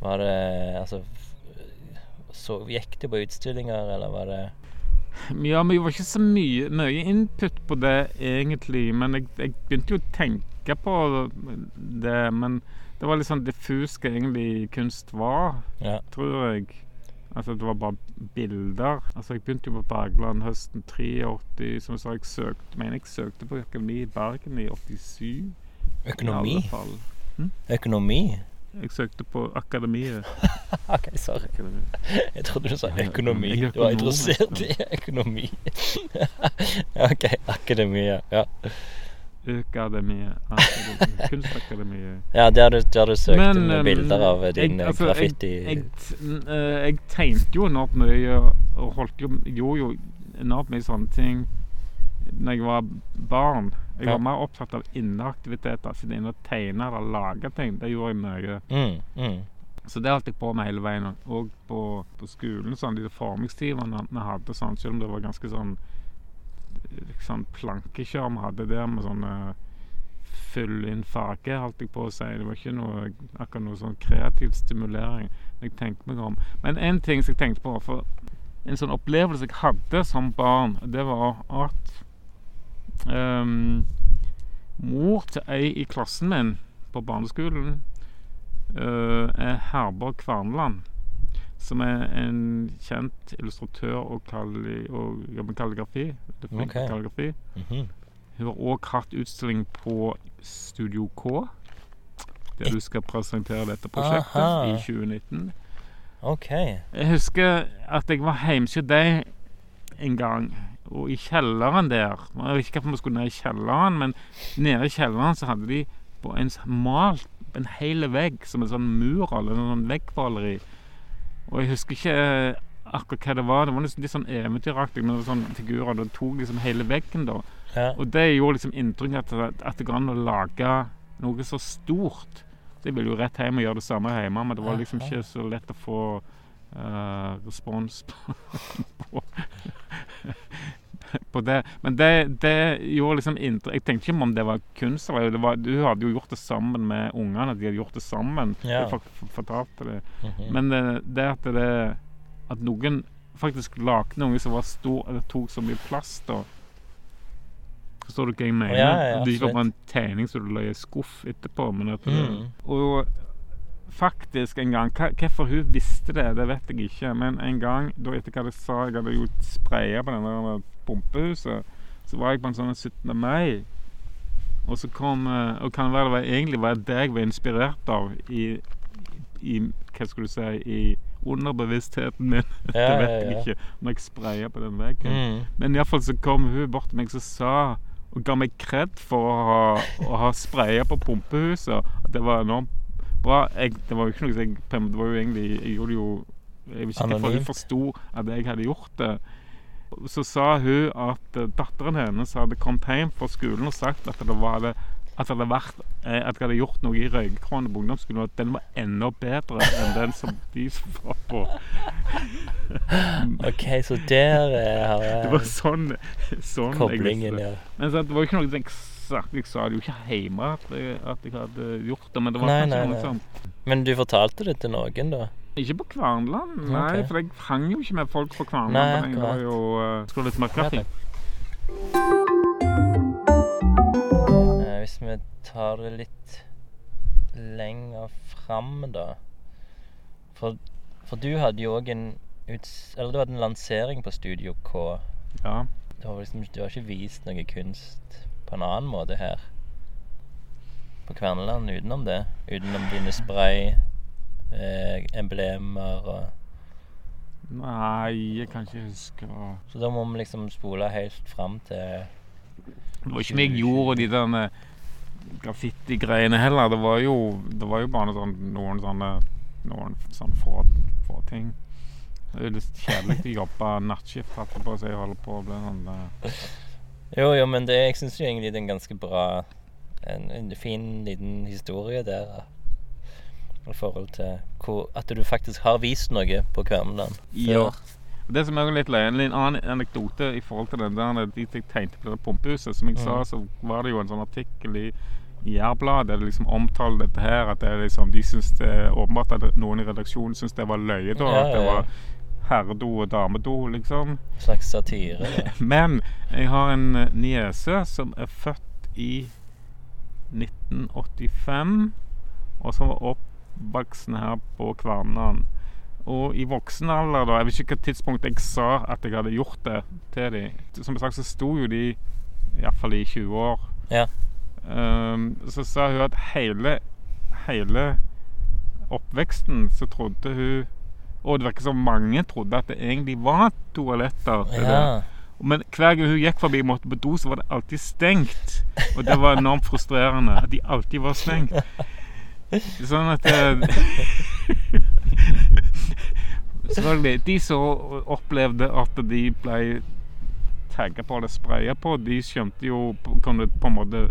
Var det Altså så, Gikk du på utstillinger, eller var det Ja, men det var ikke så mye, mye input på det egentlig. Men jeg, jeg begynte jo å tenke på det. Men det var litt sånn diffus hva egentlig kunst var, Ja. tror jeg. Altså det var bare bilder. Altså Jeg begynte jo på Bergland høsten 83. Som jeg sa, jeg søkte mener jeg søkte på økonomi i Bergen i 87. Økonomi? I fall. Økonomi? Jeg søkte på Akademiet. OK, sorry. Akademi. Jeg trodde du sa økonomi. Du var interessert i økonomi. OK, akademia. Ja, Akademiet. Akademi- Kunstakademiet. ja der du, der du søkte Men, med um, bilder av din jeg, altså, graffiti. Jeg, jeg, eh, jeg tegnte jo enormt mye og holdt jo, gjorde jo enormt mye sånne ting når jeg var barn. Jeg Ja. var mer opptatt av inneaktiviteter. Sitte inne og tegne eller lage ting. Det gjorde jeg mye. mm, mm. Så det holdt jeg på med hele veien. Og på, på skolen, sånn, de formingstimene vi hadde, sånn, selv om det var ganske sånn sånn plankekjør vi hadde der med sånne fyll inn farge, holdt jeg på å si. Det var ikke noe, akkurat noe sånn kreativ stimulering jeg tenkte meg om. Men en ting som jeg tenkte på for En sånn opplevelse jeg hadde som barn, det var at um, Mor til ei i klassen min på barneskolen uh, er Herborg Kvarneland. Som er en kjent illustratør og, kalli, og jobber med kalligrafi. Det er Mm -hmm. Kalligrafi. Hun har òg hatt utstilling på Studio K. Der du skal presentere dette prosjektet Aha. i 2019. OK. Jeg husker at jeg var hjemme hos deg en gang, og i kjelleren der Jeg vet ikke hvorfor vi skulle ned i kjelleren, men nede i kjelleren så hadde de på en malt en hel vegg som en sånn mur eller en sånn veggmaleri. Og jeg husker ikke akkurat hva det var. Det var liksom litt sånn eventyraktig med sånne figurer. Det tok liksom hele veggen, da. Ja. Og det gjorde liksom inntrykk at, at det går an å lage noe så stort. Så jeg ville jo rett hjem og gjøre det samme hjemme, men det var liksom ikke så lett å få uh, respons på, på, på det. Men det, det gjorde liksom inntrykk Jeg tenkte ikke om det var kunst. Eller det var, du hadde jo gjort det sammen med ungene. De hadde gjort det sammen. Ja. For, fortalte det. mhm. Men det, det at det At noen faktisk lagde noe som var stor Eller tok så mye plass, da. Forstår du hva jeg mener? Ja, ja, det ikke var bare en tegning som du la i skuff etterpå. Men at det, Mm. Og faktisk en gang Hvorfor hun visste det, det vet jeg ikke. Men en gang, da etter hva jeg sa, jeg hadde jo spraya på denne pumpehuset, så var jeg på en sånn 17. mai. Og så kom eh, Og kan være det var, egentlig var det jeg var inspirert av i, i Hva skulle du si I underbevisstheten min. det vet ja, jeg ja. ikke. Når jeg sprayer på den veggen. Mm. Men iallfall så kom hun bort til meg og sa og ga meg kred for å ha, å ha spraya på pumpehuset. At det var enormt bra. Jeg, det var jo ikke noe jeg Det var jo egentlig Jeg gjorde jo Jeg vet ikke hvorfor hun forsto at jeg hadde gjort det. Så sa hun at eh, datteren hennes hadde kommet hjem fra skolen og sagt at det var det at jeg hadde vært eh, At jeg hadde gjort noe i Røykekrona på ungdomsskolen, og at den var enda bedre enn den som de som var på. OK, så der har har Det var jeg sånn, sånn koblingen, ja. Men det var jo ikke noe jeg sagt. Jeg sa det jo ikke hjemme at jeg, at jeg hadde gjort det. Men det var Nei, kanskje nei, noe nei. sånn Men du fortalte det til noen, da? Ikke på Kvarnland, nei. Okay. For jeg hang jo ikke med folk på Kvarnland. Nei, men Jeg var jo uh, Skulle litt mer kaffe. Eh, hvis vi tar det litt lenger fram, da For, for du hadde jo òg en uts... Eller du hadde en lansering på Studio K. Ja. Du har, liksom, du har ikke vist noe kunst på en annen måte her? På Kverneland utenom det? Utenom dine spray, eh, emblemer og Nei, jeg kan ikke huske Så da må vi liksom spole helt fram til Det var ikke meg jeg gjorde de der graffitigreiene heller. Det var jo, det var jo bare sånn, noen sånne Noen sånne få, få ting. Det er litt kjedelig å jobbe nattskift, holdt jeg holder. Holde på å bli sånn eh, Jo, jo, men det, jeg syns egentlig det er en ganske bra En, en fin liten historie der. I forhold til hvor, at du faktisk har vist noe på Kverneland. Ja. Det som er litt løye, en annen anekdote i forhold til den der de jeg tegnte på det pumpehuset. Som jeg sa, Mm. så var det jo en sånn artikkel i Jærbladet der det liksom omtaler dette her. At det liksom, de syns det åpenbart at noen i redaksjonen syns det var løye, da. Ja, At det var herredo og damedo, liksom. Slags satire. Men jeg har en eh, niese som er født i 1985, og som var oppvoksen her på Kvernan. Og i voksen alder, da Jeg vet ikke hvilket tidspunkt jeg sa at jeg hadde gjort det til dem. Som sagt så sto jo de iallfall i 20 år. Ja. Um, så sa hun at hele, hele oppveksten så trodde hun Og det virker som mange trodde at det egentlig var toaletter. til det. Ja. Men hver gang hun gikk forbi og måtte på do, så var det alltid stengt. Og det var enormt frustrerende at de alltid var stengt. Sånn at det, Selvfølgelig. De som opplevde at de ble tagga på eller spraya på, de skjønte jo Kunne på en måte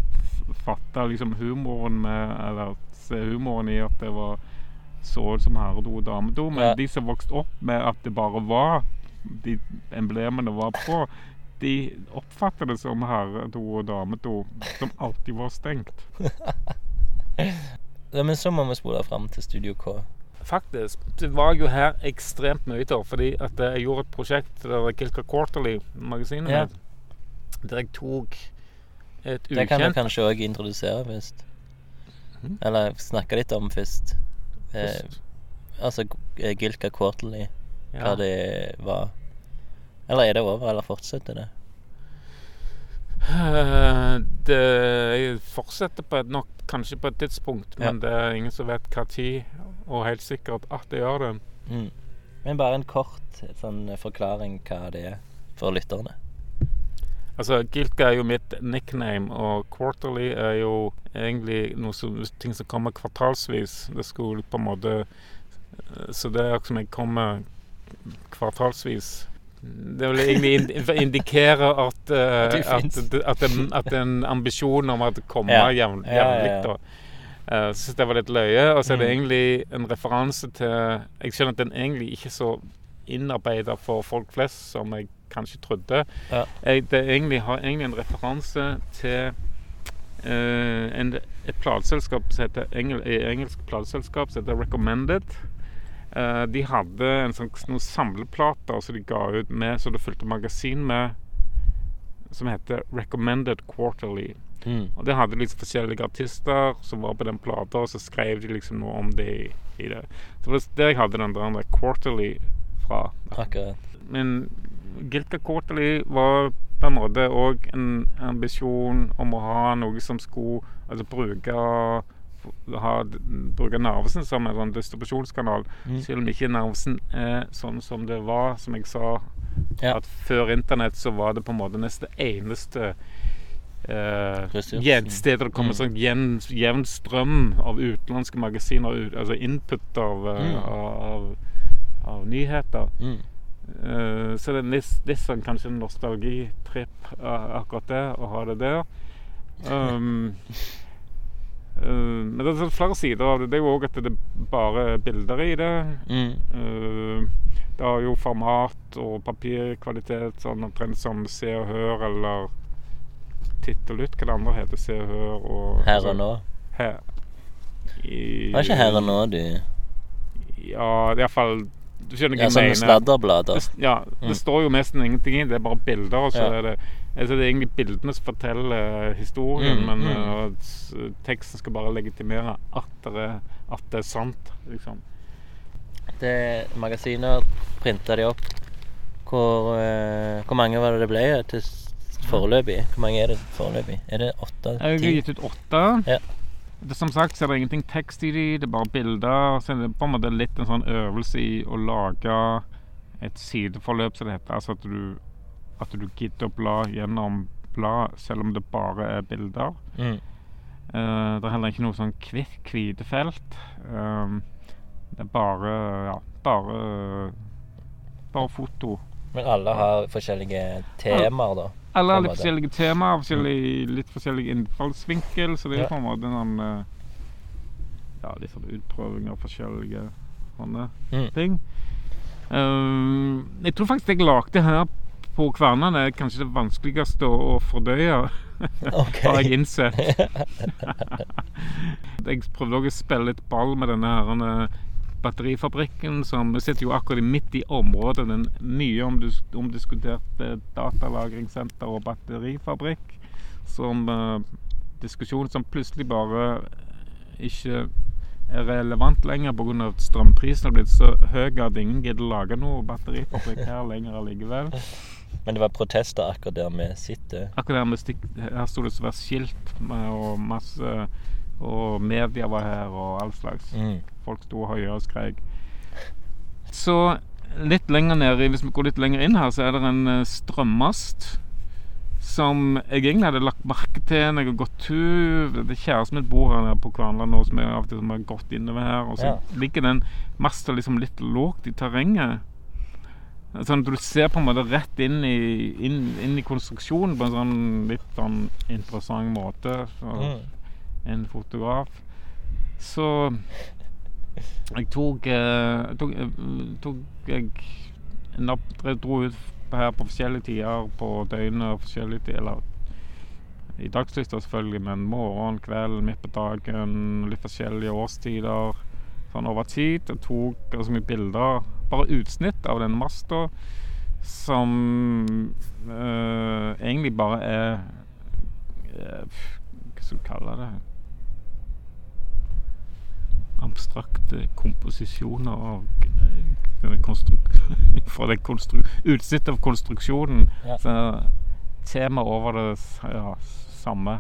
fatte liksom humoren med Eller se humoren i at det var så som herredo og damedo. Men Ja. de som vokste opp med at det bare var de emblemene var på, de oppfatter det som herredo og damedo, som alltid var stengt. ja. Men så må vi spole fram til Studio K. Faktisk. Det var jo her ekstremt mye av, fordi at jeg gjorde et prosjekt der Kilka Quarterly-magasinet Ja. der jeg tok et ukjent Det kan du kanskje òg introdusere først. Mhm. Eller snakke litt om først. Eh, altså eh, Gilka Quarterly, hva ja. det var. Eller er det over, eller fortsetter det? Eh, Det jeg fortsetter på et, nok kanskje på et tidspunkt, Ja. men det er ingen som vet hva tid, og helt sikkert at det gjør det. Mm. Men bare en kort sånn forklaring hva det er for lytterne. Altså, Gilka er jo mitt nickname, og Quarterly er jo egentlig noe som, ting som kommer kvartalsvis. Det skulle på en måte eh, Så det er akkurat som jeg kommer kvartalsvis. Det vil egentlig indikere at, uh, at, at, en, at en ambisjon om det kommer Ja. jevn, Ja, ja, ja. Uh, Syns det var litt løye. Og så er det Mm. egentlig en referanse til Jeg skjønner at den egentlig ikke er så innarbeida for folk flest som jeg kanskje trodde. Ja. Jeg, det egentlig, har egentlig en referanse til eh, en, et plateselskap som heter engel, engelsk plateselskap som heter Recommended. Eh, de hadde en sånn, noen samleplater som de ga ut med, så det fulgte magasin med, som heter Recommended Quarterly. Mm. Og det hadde liksom forskjellige artister som var på den plata, og så skrev de liksom noe om det i, i det. Så det var der jeg hadde den der Quarterly fra. Akkurat. Men Gilka Quarterly var på en måte òg en ambisjon om å ha noe som skulle Altså bruke ha, bruke Narvesen som en sånn distribusjonskanal. Mm. Selv om ikke Narvesen er sånn som det var, som jeg sa Ja. at før internett så var det på en måte nesten eneste eh, Ressursen. stedet det kom en Mm. sånn jevn, jevn strøm av utenlandske magasiner, altså input av, eh, Mm. av, av nyheter. Eh, så det er litt, litt sånn kanskje en nostalgitripp, uh, akkurat det, å ha det der. Um, uh, men det er sånn flere sider av det. Det er jo òg at det er bare bilder i det. Mm. Det har jo format og papirkvalitet sånn omtrent som Se og Hør eller Titt og Lytt, hva det andre heter. Se og Hør og Her og nå. Her. I, Var ikke her og nå du Ja, iallfall Du skjønner hva Ja, jeg mener. sladderblader. Det, ja, det Mm. står jo nesten ingenting i det. Er bare bilder. Og så Ja. er det altså det er egentlig bildene som forteller historien, Mm, men mm. eh, teksten skal bare legitimere at det at det er sant. Liksom. Det magasiner printa de opp. Hvor, uh, hvor mange var det det ble til foreløpig? Hvor mange er det foreløpig? Er det åtte? Jeg har gitt ut åtte. Ja. Det, som sagt så er det ingenting tekst i de, det er bare bilder. Så er det på en måte litt en sånn øvelse i å lage et sideforløp, som det heter. Altså at du, at du gidder å bla gjennom blad, selv om det bare er bilder. Mm. Uh, det er heller ikke noe sånn hvite felt. Um, det er bare ja, bare bare foto. Men alle har forskjellige temaer, da. Alle en litt forskjellige temaer, forskjellig, litt forskjellig innfallsvinkel, så det er på en måte en Ja, litt sånn utprøving av forskjellige sånne Mm. ting. Um, jeg tror faktisk det jeg lagde her på Kvernene er kanskje det vanskeligste å, fordøye, okay. har jeg innsett. jeg prøvde også å spille litt ball med denne batterifabrikken, som sitter jo akkurat midt i området. Den nye omdiskuterte datalagringssenter og batterifabrikk. Som uh, diskusjon som plutselig bare ikke er relevant lenger pga. at strømprisen har blitt så høy at ingen gidder lage noe batterifabrikk her lenger allikevel. Men det var protester akkurat der vi sitter. Akkurat der vi stikk, her sto det svært skilt med, og masse Og media var her og all slags. Mm. Folk sto høyere og skreik. Så litt lenger ned, hvis vi går litt lenger inn her, så er det en eh, strømmast som jeg egentlig hadde lagt merke til når jeg har gått tur. Det er kjæresten min bor her nede på Kvarnland nå, som jeg av og til har gått innover her. Og så Ja. ligger den masta liksom litt lågt i terrenget. Sånn at du ser på en måte rett inn i, inn, inn i konstruksjonen på en sånn litt sånn interessant måte. Så Mm. En fotograf. Så jeg tok, eh, tok, eh, tok jeg en opp, jeg dro ut her på forskjellige tider på døgnet. forskjellige tider, eller I dagslys selvfølgelig, men morgen, kveld, midt på dagen. Litt forskjellige årstider. Sånn over tid. Jeg tok så mye bilder. Bare utsnitt av den masta som eh, egentlig bare er eh, Hva skal du kalle det? Abstrakte komposisjoner av eh, Fra det konstru utsnittet av konstruksjonen. Ja. Så temaet over det ja, samme.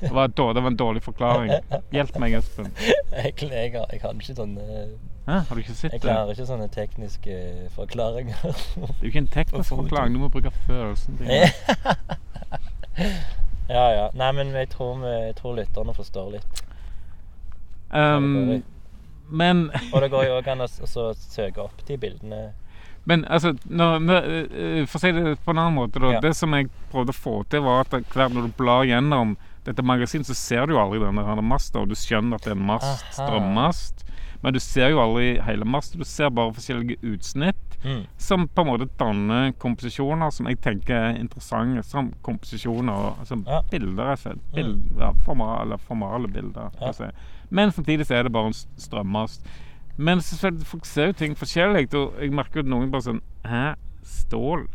Det var, dårlig, det var en dårlig forklaring. Hjelp meg, Espen. Jeg, jeg, jeg hadde ikke sånne Hæ? Har du ikke sett Jeg klarer ikke sånne tekniske forklaringer. Det er jo ikke en teknisk forklaring. Du må bruke følelsen din. ja, ja. Nei, men jeg tror, jeg tror lytterne forstår litt. Um, men Og det går jo òg an å søke opp de bildene. Men altså, når, eh, for å si det på en annen måte, da. Ja. Det som jeg prøvde å få til, var at hver når du blar gjennom dette magasinet, så ser du jo aldri denne her masta, og du skjønner at det er en mast, strømmast. Men du ser jo aldri hele masta, du ser bare forskjellige utsnitt. Mm. Som på en måte danner komposisjoner som jeg tenker er interessante. Som komposisjoner, altså Ja. bilder, og. Bild, ja, formale, formale bilder. Ja. si. Men samtidig så er det bare en strømmast. Men selvfølgelig, folk ser jo ting forskjellig, og jeg merker jo at noen bare sånn Hæ? Stål?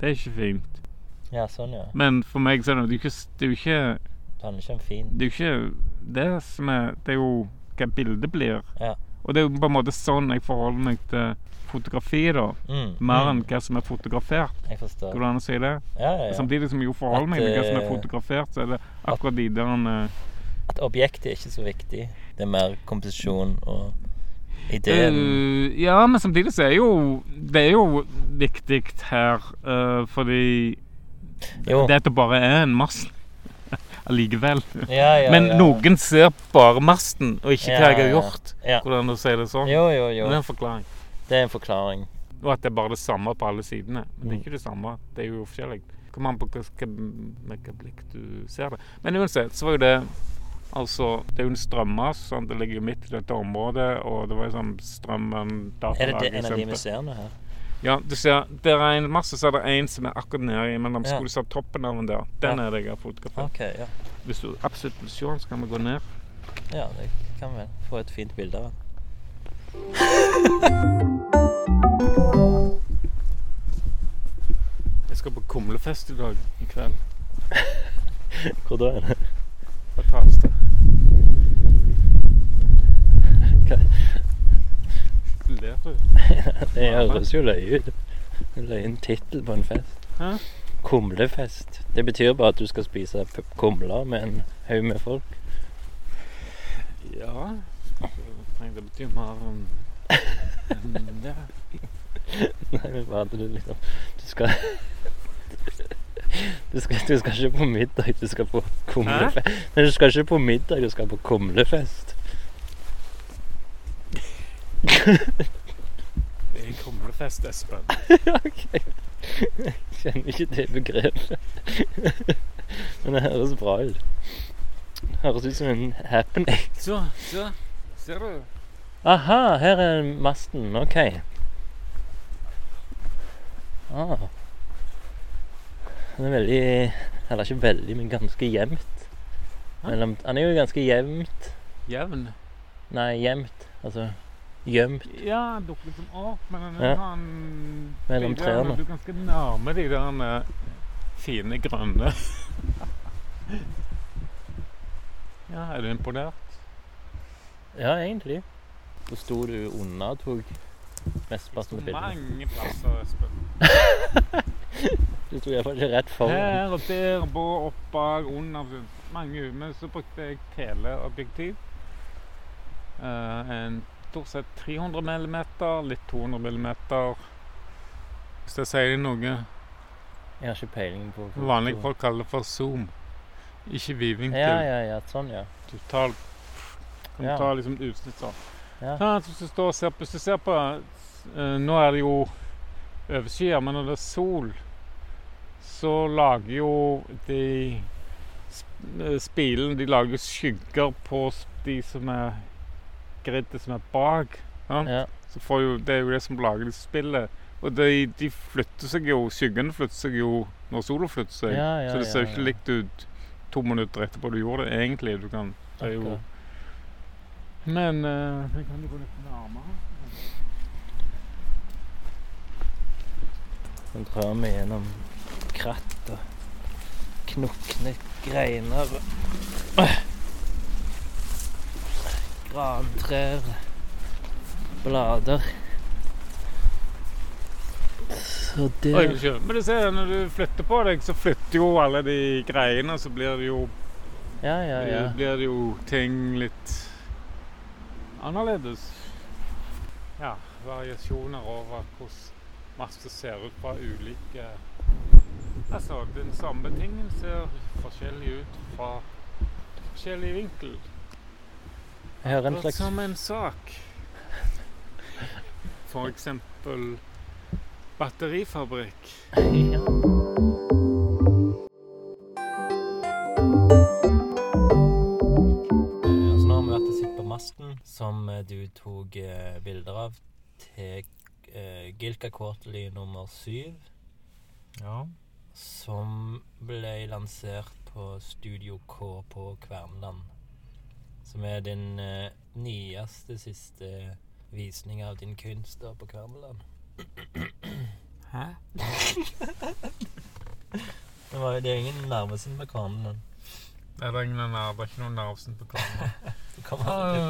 Det er ikke fint. Ja, sånn, ja. Men for meg så er det, jo ikke, det er jo ikke Det handler ikke om fint. Det er jo ikke det som er Det er jo hva bildet blir. Ja. Og det er jo på en måte sånn jeg forholder meg til fotografi, da. Mm. Mer mm. enn hva som er fotografert. Jeg forstår. Går det an å si det? Ja, ja, ja. Samtidig som jeg jo forholder meg til hva som er eh, fotografert, så er det akkurat de der eh, At objektet er ikke så viktig. Det er mer komposisjon og ideen. Uh, Ja, men samtidig så er jo Det er jo viktig her, uh, fordi Jo. det at det bare er en mast allikevel. Ja, ja, Men ja. noen ser bare masten, og ikke hva jeg har gjort. Hvordan du sier det sånn. Jo, jo, jo. Det er en forklaring. Det er en forklaring. Og at det er bare det samme på alle sidene. Men det er ikke det samme. Det er jo forskjellig. Kommer an på hvilket blikk du ser det. Men uansett så var jo det Altså, det er jo en strømmas. Sånn, det ligger midt i dette området, og det var sånn strømmen Er det det, en av de museene her? Ja, du ser, der er en masse, så er det en som er akkurat nede imellom. Ja. Skulle du se toppen av den der? Den Ja. er det jeg har fotografert. OK, ja. Hvis du absolutt vil se den, så kan vi gå ned. Ja, det kan vi få et fint bilde av. den. Jeg skal på Kumlefest i dag i kveld. Hvor da er det? Hva tas det? Hva? Ler du? Det høres jo løye ut. En løyen tittel på en fest. Hæ? Kumlefest. Det betyr bare at du skal spise kumler med en haug med folk. Ja Nei, det betyr mer enn det. Nei, men bare at du liksom Du skal du skal, du skal ikke på middag, du skal på kumlefest. Nei, du skal ikke på middag, du skal på kumlefest. Det er Kumlefest. Espen. ok. Jeg kjenner ikke det begrepet. Men det høres bra ut. Det høres ut som en happening. Så, så. Ser du? Aha, her er masten. OK. Ah. Den er veldig Eller ikke veldig, men ganske jevnt. Mellom, han er jo ganske jevnt. Jevn. Nei, jevnt. Altså gjemt. Ja, dukker som opp, men Ja. sånn Mellom trærne. Du er ganske nærme de der eh, fine grønne. ja, er du imponert? Ja, egentlig. Så sto du unna og tok mesteparten av bildet. Mange plasser, Espen. Du sto iallfall ikke rett foran. Her og der, på, opp bak, under. Mange. Men så brukte jeg teleobjektiv. Uh, en stort sett 300 millimeter, litt 200 millimeter. Hvis jeg sier noe. Jeg har ikke peiling på hva Vanlige folk kaller det for zoom. Ikke vidvinkel. Ja, ja, ja. Sånn, ja. Du tar, kan Ja. ta liksom et utsnitt sånn. Ja. Ja, hvis, du står og ser hvis du ser på eh, Nå er det jo overskyer, men når det er sol, så lager jo de eh, Spilene de lager skygger på de som er griddet som er bak. Ja? ja. Så får jo, det er jo det som lager disse spillet. Og de, de flytter seg jo Skyggene flytter seg jo når sola flytter seg. Ja, ja, så det ser jo ikke likt ut to minutter etterpå du gjorde det egentlig. Du kan, det er jo. Men uh, kan jo gå litt nærmere. Så drar vi gjennom kratt og knukne greiner. Grantrær. Blader. Så Oi. Men du ser, når du flytter på deg, så flytter jo alle de greiene, så blir det jo, Ja, ja, ja. blir det jo ting litt annerledes. Ja, variasjoner over hvordan masse ser ut fra ulike Altså, den samme tingen ser forskjellig ut fra forskjellig vinkel. Jeg hører en slags Som en sak. For eksempel batterifabrikk. ja. Så nå har vi vært og sett på masten som eh, du tok eh, bilder av til eh, Gilka Quarterly nummer syv, Ja. som ble lansert på Studio K på Kverneland. Som er din eh, nyeste, siste visning av din kunst da på Kvermeland. Hæ? Det, var, det er ingen nervesen med Det Er det ingen? Det er ikke noen Narvesen på kamera. Det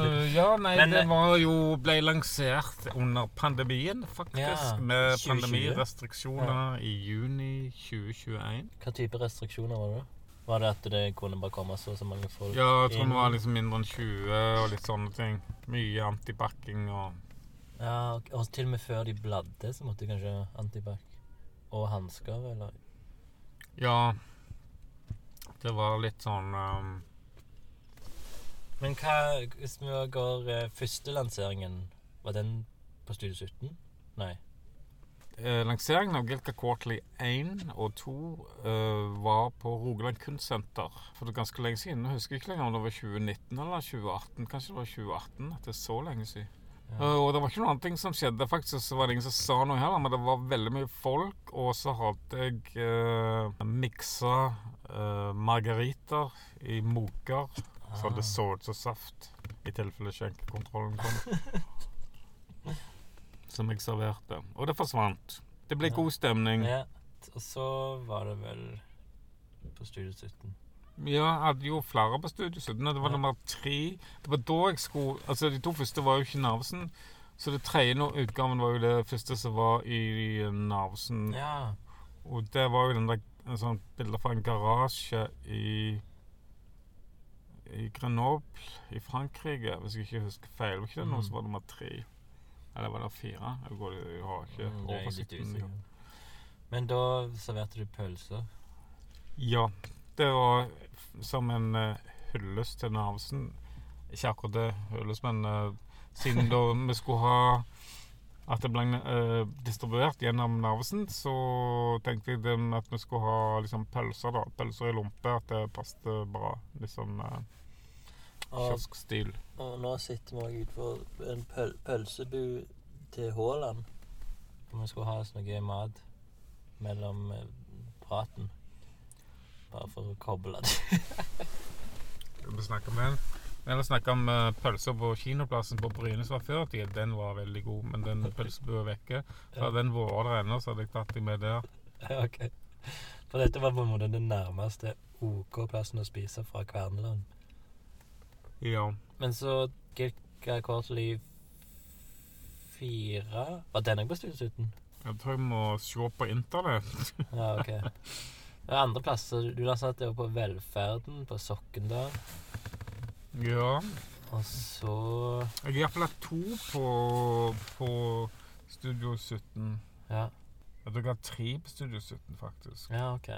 litt- ja, nei, Men, det eh, var jo ble lansert under pandemien, faktisk. Ja, med 2020. pandemirestriksjoner i juni 2021. Hva type restriksjoner var det? Var det at det kunne bare komme så så mange folk Ja, jeg tror inn? det var liksom mindre enn 20 og litt sånne ting. Mye antibacking og Ja, og, og til og med før de bladde, så måtte de kanskje antibac. Og hansker, eller? Ja. Det var litt sånn um, Men hva Hvis vi går eh, Første lanseringen, var den på Studio 17? Nei. Eh, Lanseringen av Gilka Quarterly 1 og 2 eh, var på Rogaland Kunstsenter for det er ganske lenge siden. Jeg husker ikke lenger om det var 2019 eller 2018. Kanskje det var 2018. Det er så lenge siden. Ja. Eh, og det var ikke noen annet ting som skjedde. Faktisk så var det ingen som sa noe heller, men det var veldig mye folk. Og så hadde jeg uh, miksa uh, margariter i moker, så det Ah. så ut som saft. I tilfelle skjenkekontrollen kom. som jeg serverte. Og det forsvant. Det ble Ja. god stemning. Ja. Og så var det vel på Studio 17. Ja, jeg hadde jo flere på Studio 17. Det var Ja. nummer tre. Det var da jeg skulle Altså, de to første var jo ikke Narvesen. Så det tredje utgaven var jo det første som var i Narvesen. Ja. Og det var jo den der en sånn bilde fra en garasje i i Grenoble i Frankrike, hvis jeg ikke husker feil. Var ikke det noe Mm. som var nummer tre? Eller var det fire? Jeg, går, jeg har ikke Mm, er oversikten. usikker. Men da serverte du pølser. Ja, det var som en uh, hyllest til Narvesen. Ikke akkurat det hyllest, men uh, siden da vi skulle ha at det ble uh, distribuert gjennom Narvesen, så tenkte jeg at vi skulle ha liksom pølser, da. Pølser i lompe. At det passet bra. Litt sånn Og, kioskstil. og nå sitter vi utenfor en pøl pølsebu til Haaland. Vi skulle ha oss noe mat mellom eh, praten. Bare for å koble det. Skal vi snakke om den? Vi har snakka om uh, pølser på kinoplassen på Bryne som var før i tida. Den var veldig god, men den pølsebua er vekke. Så hadde den vært der ennå, så hadde jeg tatt dem med der. Ok. For dette var på en måte den nærmeste OK-plassen å spise fra Kverneland. Ja. Men så gikk jeg Quarterly fire Var den òg på 17? Jeg tror jeg må se på internett. Ja, ok. Det er andre plasser. Du har satt deg på Velferden på Sokkendal. Ja. Og så Jeg har iallfall hatt to på, på Studio 17. Ja, Jeg tror jeg har tre på Studio 17, faktisk. ja ok.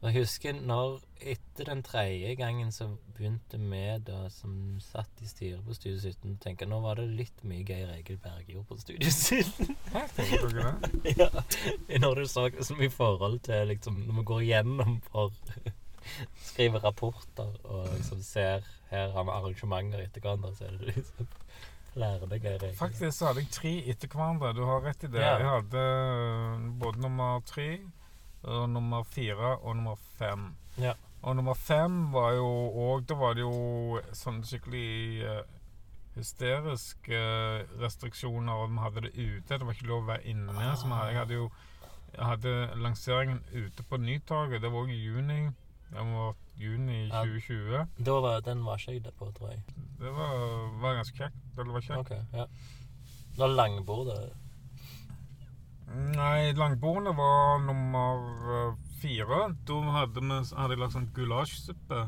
Jeg husker når etter den tredje gangen så begynte vi da som satt i styret på Studio 17 å tenke nå var det litt mye Geir Egil Berge gjorde på Studio 17. Hæ, tenker dere det? ja, når du så som i forhold til liksom Når vi går gjennom for Skriver rapporter og liksom ser Her har vi arrangementer etter hverandre, så er det liksom Lærer deg Geir Egil. Faktisk så hadde jeg tre etter hverandre. Du har rett i det. Ja. Jeg hadde øh, både nummer tre, og nummer fire og nummer fem. Ja. Og nummer fem var jo òg Da var det jo sånn skikkelig uh, hysteriske eh, restriksjoner, og vi hadde det ute. Det var ikke lov å være inne. Så jeg hadde jo jeg hadde lanseringen ute på Nytorget. Det var òg i juni. Det var juni Ja. 2020. Da var, den var ikke jeg der på, tror jeg. Det var, var ganske kjekt. Det var kjekt. Ok, ja. Det var langbordet. Nei, langbordene var nummer øh, fire. Da hadde, vi, hadde jeg lagd sånn gulasjsuppe.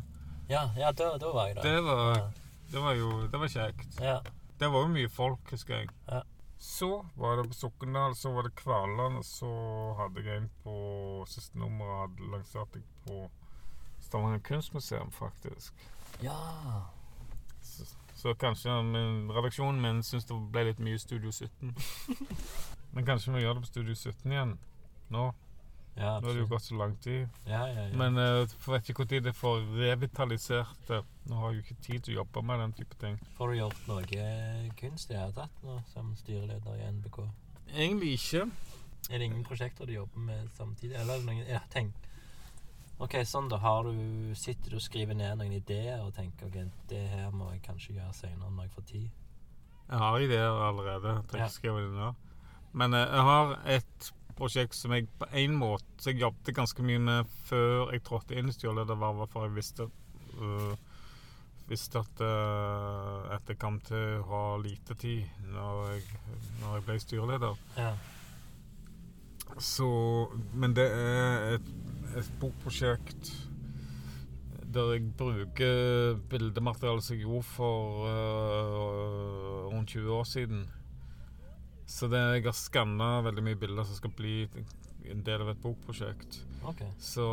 Ja, ja da, da var jeg der. Det var, Ja. det var jo det var kjekt. Ja. Det var jo mye folk, husker jeg. Ja. Så var det på Sokndal, så var det Kvaland, og så hadde jeg en på siste nummer hadde lansert jeg på Stavanger kunstmuseum, faktisk. ja. Så, så kanskje min, redaksjonen min syns det ble litt mye Studio 17. Men kanskje vi gjør det på Studio 17 igjen nå. Ja, Nå har det jo gått så lang tid. Ja, ja, ja. Men jeg vet ikke når det får revitalisert det. Nå har jeg jo ikke tid til å jobbe med den type ting. Får du gjort noe kunst i det hele tatt nå som styreleder i NBK? Egentlig ikke. Er det ingen prosjekter du jobber med samtidig? Eller er noen ja, tenk. Ok, sånn da har du Sitter du og skriver ned noen ideer og tenker ok, det her må jeg kanskje gjøre senere når jeg får tid? Jeg har ideer allerede. Jeg trenger Ja. skrive det ned. Men eh, jeg har et prosjekt som jeg på en måte Så jeg jobbet ganske mye med før jeg trådte inn i styreledervervet, for jeg visste uh, Visste at, uh, at jeg kom til å ha lite tid når jeg, når jeg ble styreleder. Ja. Så Men det er et, et bokprosjekt der jeg bruker bildemateriale som jeg gjorde for uh, rundt 20 år siden. Så det, jeg har skanna veldig mye bilder som skal bli en del av et bokprosjekt. Ok. Så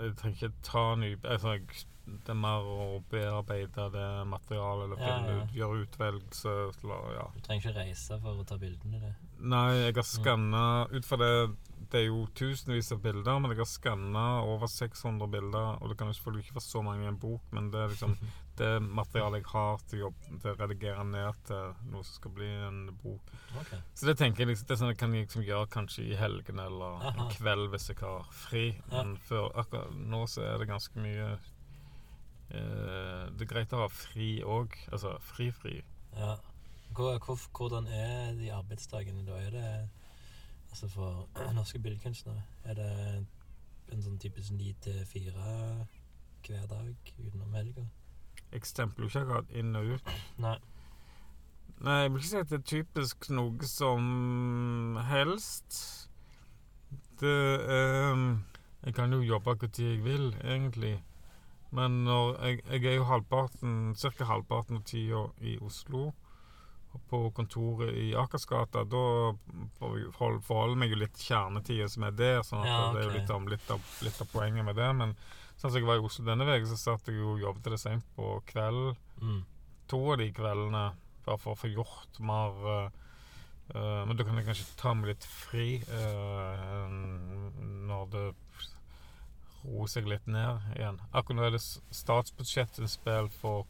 jeg trenger ikke ta ny altså, Det er mer å bearbeide det materialet eller Ja, ja. ut, gjøre utvelgelse. eller, Ja. Du trenger ikke reise for å ta bildene det. Nei, jeg har skanna Ut fra det Det er jo tusenvis av bilder, men jeg har skanna over 600 bilder. Og det kan jo selvfølgelig ikke være så mange i en bok, men det er liksom det materialet jeg har til, jobb, til å redigere ned til noe som skal bli en bok. Okay. Så det tenker jeg liksom, det er sånn jeg kan liksom gjøre kanskje i helgen eller Aha. en kveld hvis jeg har fri. Men før, akkurat nå så er det ganske mye eh, Det er greit å ha fri òg. Altså fri-fri. Ja. Hvor, hvor, hvordan er de arbeidsdagene da? Er det altså for norske billedkunstnere? Er det en sånn typisk ni til fire hver dag utenom helga? Jeg stempler jo ikke akkurat inn og ut. Nei. Nei, jeg vil ikke si at det er typisk noe som helst. Det eh, Jeg kan jo jobbe tid jeg vil, egentlig. Men når jeg, jeg er jo halvparten, ca. halvparten av tida i Oslo. På kontoret i Akersgata. Da forholder meg jo litt kjernetida som er der. Sånn at Ja, Det er jo litt, av, litt, av, litt av poenget med det. Men sånn som jeg var i Oslo denne uka, så satt jeg jo og jobbet det seint på kvelden Mm. to av de kveldene bare for å få gjort mer uh, men da kan jeg kanskje ta meg litt fri uh, når det roer seg litt ned igjen. Akkurat nå er det statsbudsjettinnspill for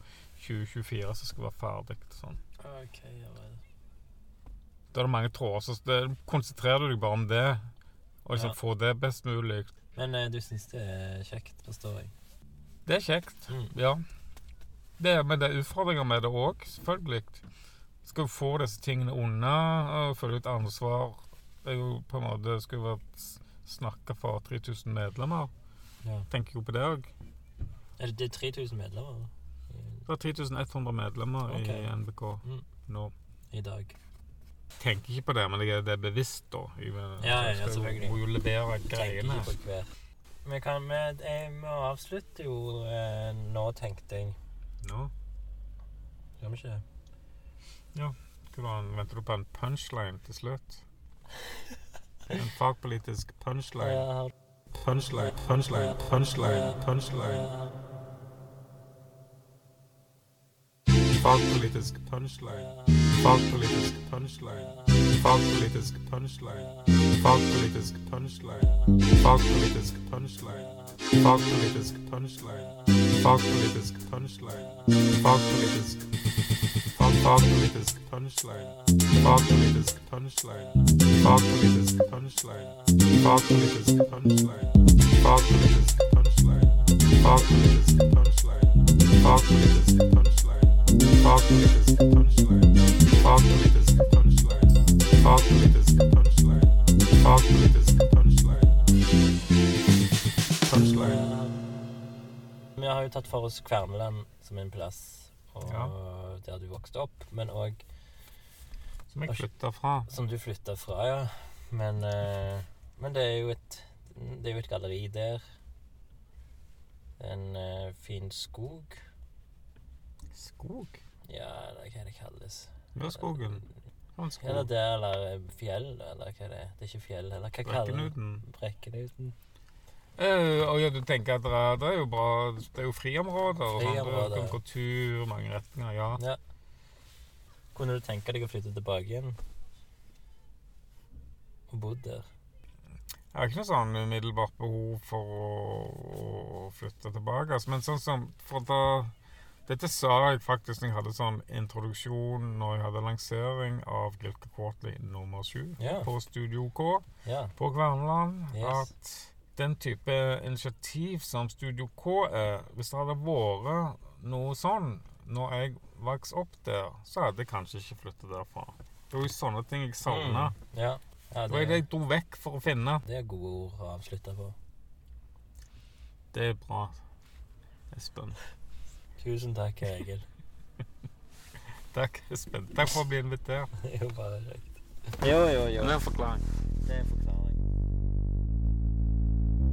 2024 som skal være ferdig. Sånn. Ok, ja vel. Da er det mange tråder, så det, konsentrerer du deg bare om det. Og liksom Ja. få det best mulig. Men eh, du syns det er kjekt, forstår jeg. Det er kjekt, Mm. ja. Det, men det er utfordringer med det òg, selvfølgelig. Skal du få disse tingene unna og følge ut ansvar Det er jo på en måte Skal jo vært snakka for 3000 medlemmer. Ja. Tenker jo på det òg. Er det, det er 3000 medlemmer Det er 3100 medlemmer Ok. i NBK Mm. nå. i dag? Tenker ikke på det, men jeg er- det er bevisst, da. Jeg, mener, Ja, ja, jeg skal selvfølgelig. Må jo levere Tenker greiene. ikke på hver. Vi kan Vi, eh, vi avslutter jo eh, nå, tenkte jeg. Nå. Gjør vi ikke? Hvordan venter du på en punchline til slutt? En fagpolitisk punchline. Ja, Punchline, punchline, punchline, punchline. Punchline. Fachpolitisk Punchline. Fachpolitisk Punchline. Fachpolitisk Punchline. Fachpolitisk Punchline. Fachpolitisk Punchline. Fachpolitisk Punchline. Fachpolitisk Punchline. Fachpolitisk Fachpolitisk Punchline. Fachpolitisk Punchline. Fachpolitisk Punchline. Fachpolitisk Punchline. Fachpolitisk Punchline. Fachpolitisk Punchline. Fachpolitisk Punchline. Vi har jo tatt for oss Kverneland som en plass og Ja. der du vokste opp, men òg Som jeg flytta fra. som du flytta fra, ja. Men, eh, men det er jo et Det er jo et galleri der. En eh, fin skog. Skog? Ja, eller hva det kalles. Mørskogen. Skog. Eller det, eller eh, fjell, eller hva det er. Det er ikke fjell, eller hva kaller det? Brekkenuten. Brekkenuten. Eh, og ja, du tenker at det er, det er jo bra Det er jo friområder. og sånn. Du kan gå tur mange retninger. Ja. Ja. Kunne du tenke deg å flytte tilbake igjen? Og bodd der? Jeg har ikke noe sånn umiddelbart behov for å, å flytte tilbake. Altså. Men sånn som For da Dette sa jeg faktisk når jeg hadde sånn introduksjon når jeg hadde lansering av Gilke Quarterly nummer sju yeah. på Studio K yeah. på Kverneland. Yes. At den type initiativ som Studio K er Hvis det hadde vært noe sånn når jeg vokste opp der, så hadde jeg kanskje ikke flyttet derfra. Det var jo sånne ting jeg savna. Mm. Ja. ja Det var det det, jeg dro vekk for å finne. det er gode ord å avslutte på. Det er bra, Espen. Tusen takk, Egil. Takk, Espen. Takk for å bli invitert. Er jo bare kjekt. Jo, jo, jo. en forklaring. Det er en forklaring.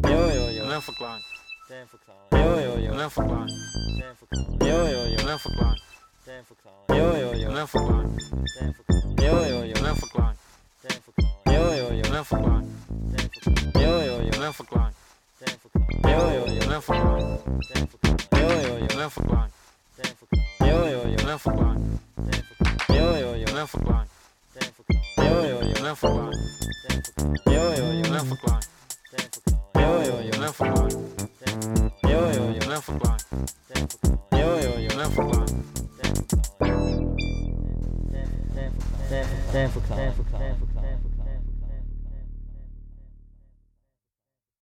Jo, jo, jo. en forklaring. Det er en forklaring. Jo, jo, jo. en forklaring. Det er en forklaring. Jo, jo, jo. en forklaring. Det er en forklaring. Jo, jo, jo. en forklaring. Det er en forklaring. Jo, jo, jo. en forklaring. Det er en forklaring. Jo, jo, jo. en forklaring. Det er en forklaring. Jo, jo, jo. en forklaring. Damn for calling. Yo, yo, yo. For calling. Damn for calling. Yo, yo, yo. For calling. Yo, yo, yo. Yo, yo, yo. Yo, yo, yo. Yo, yo, yo. Yo, yo, yo. Yo, yo, yo. Yo, yo, yo.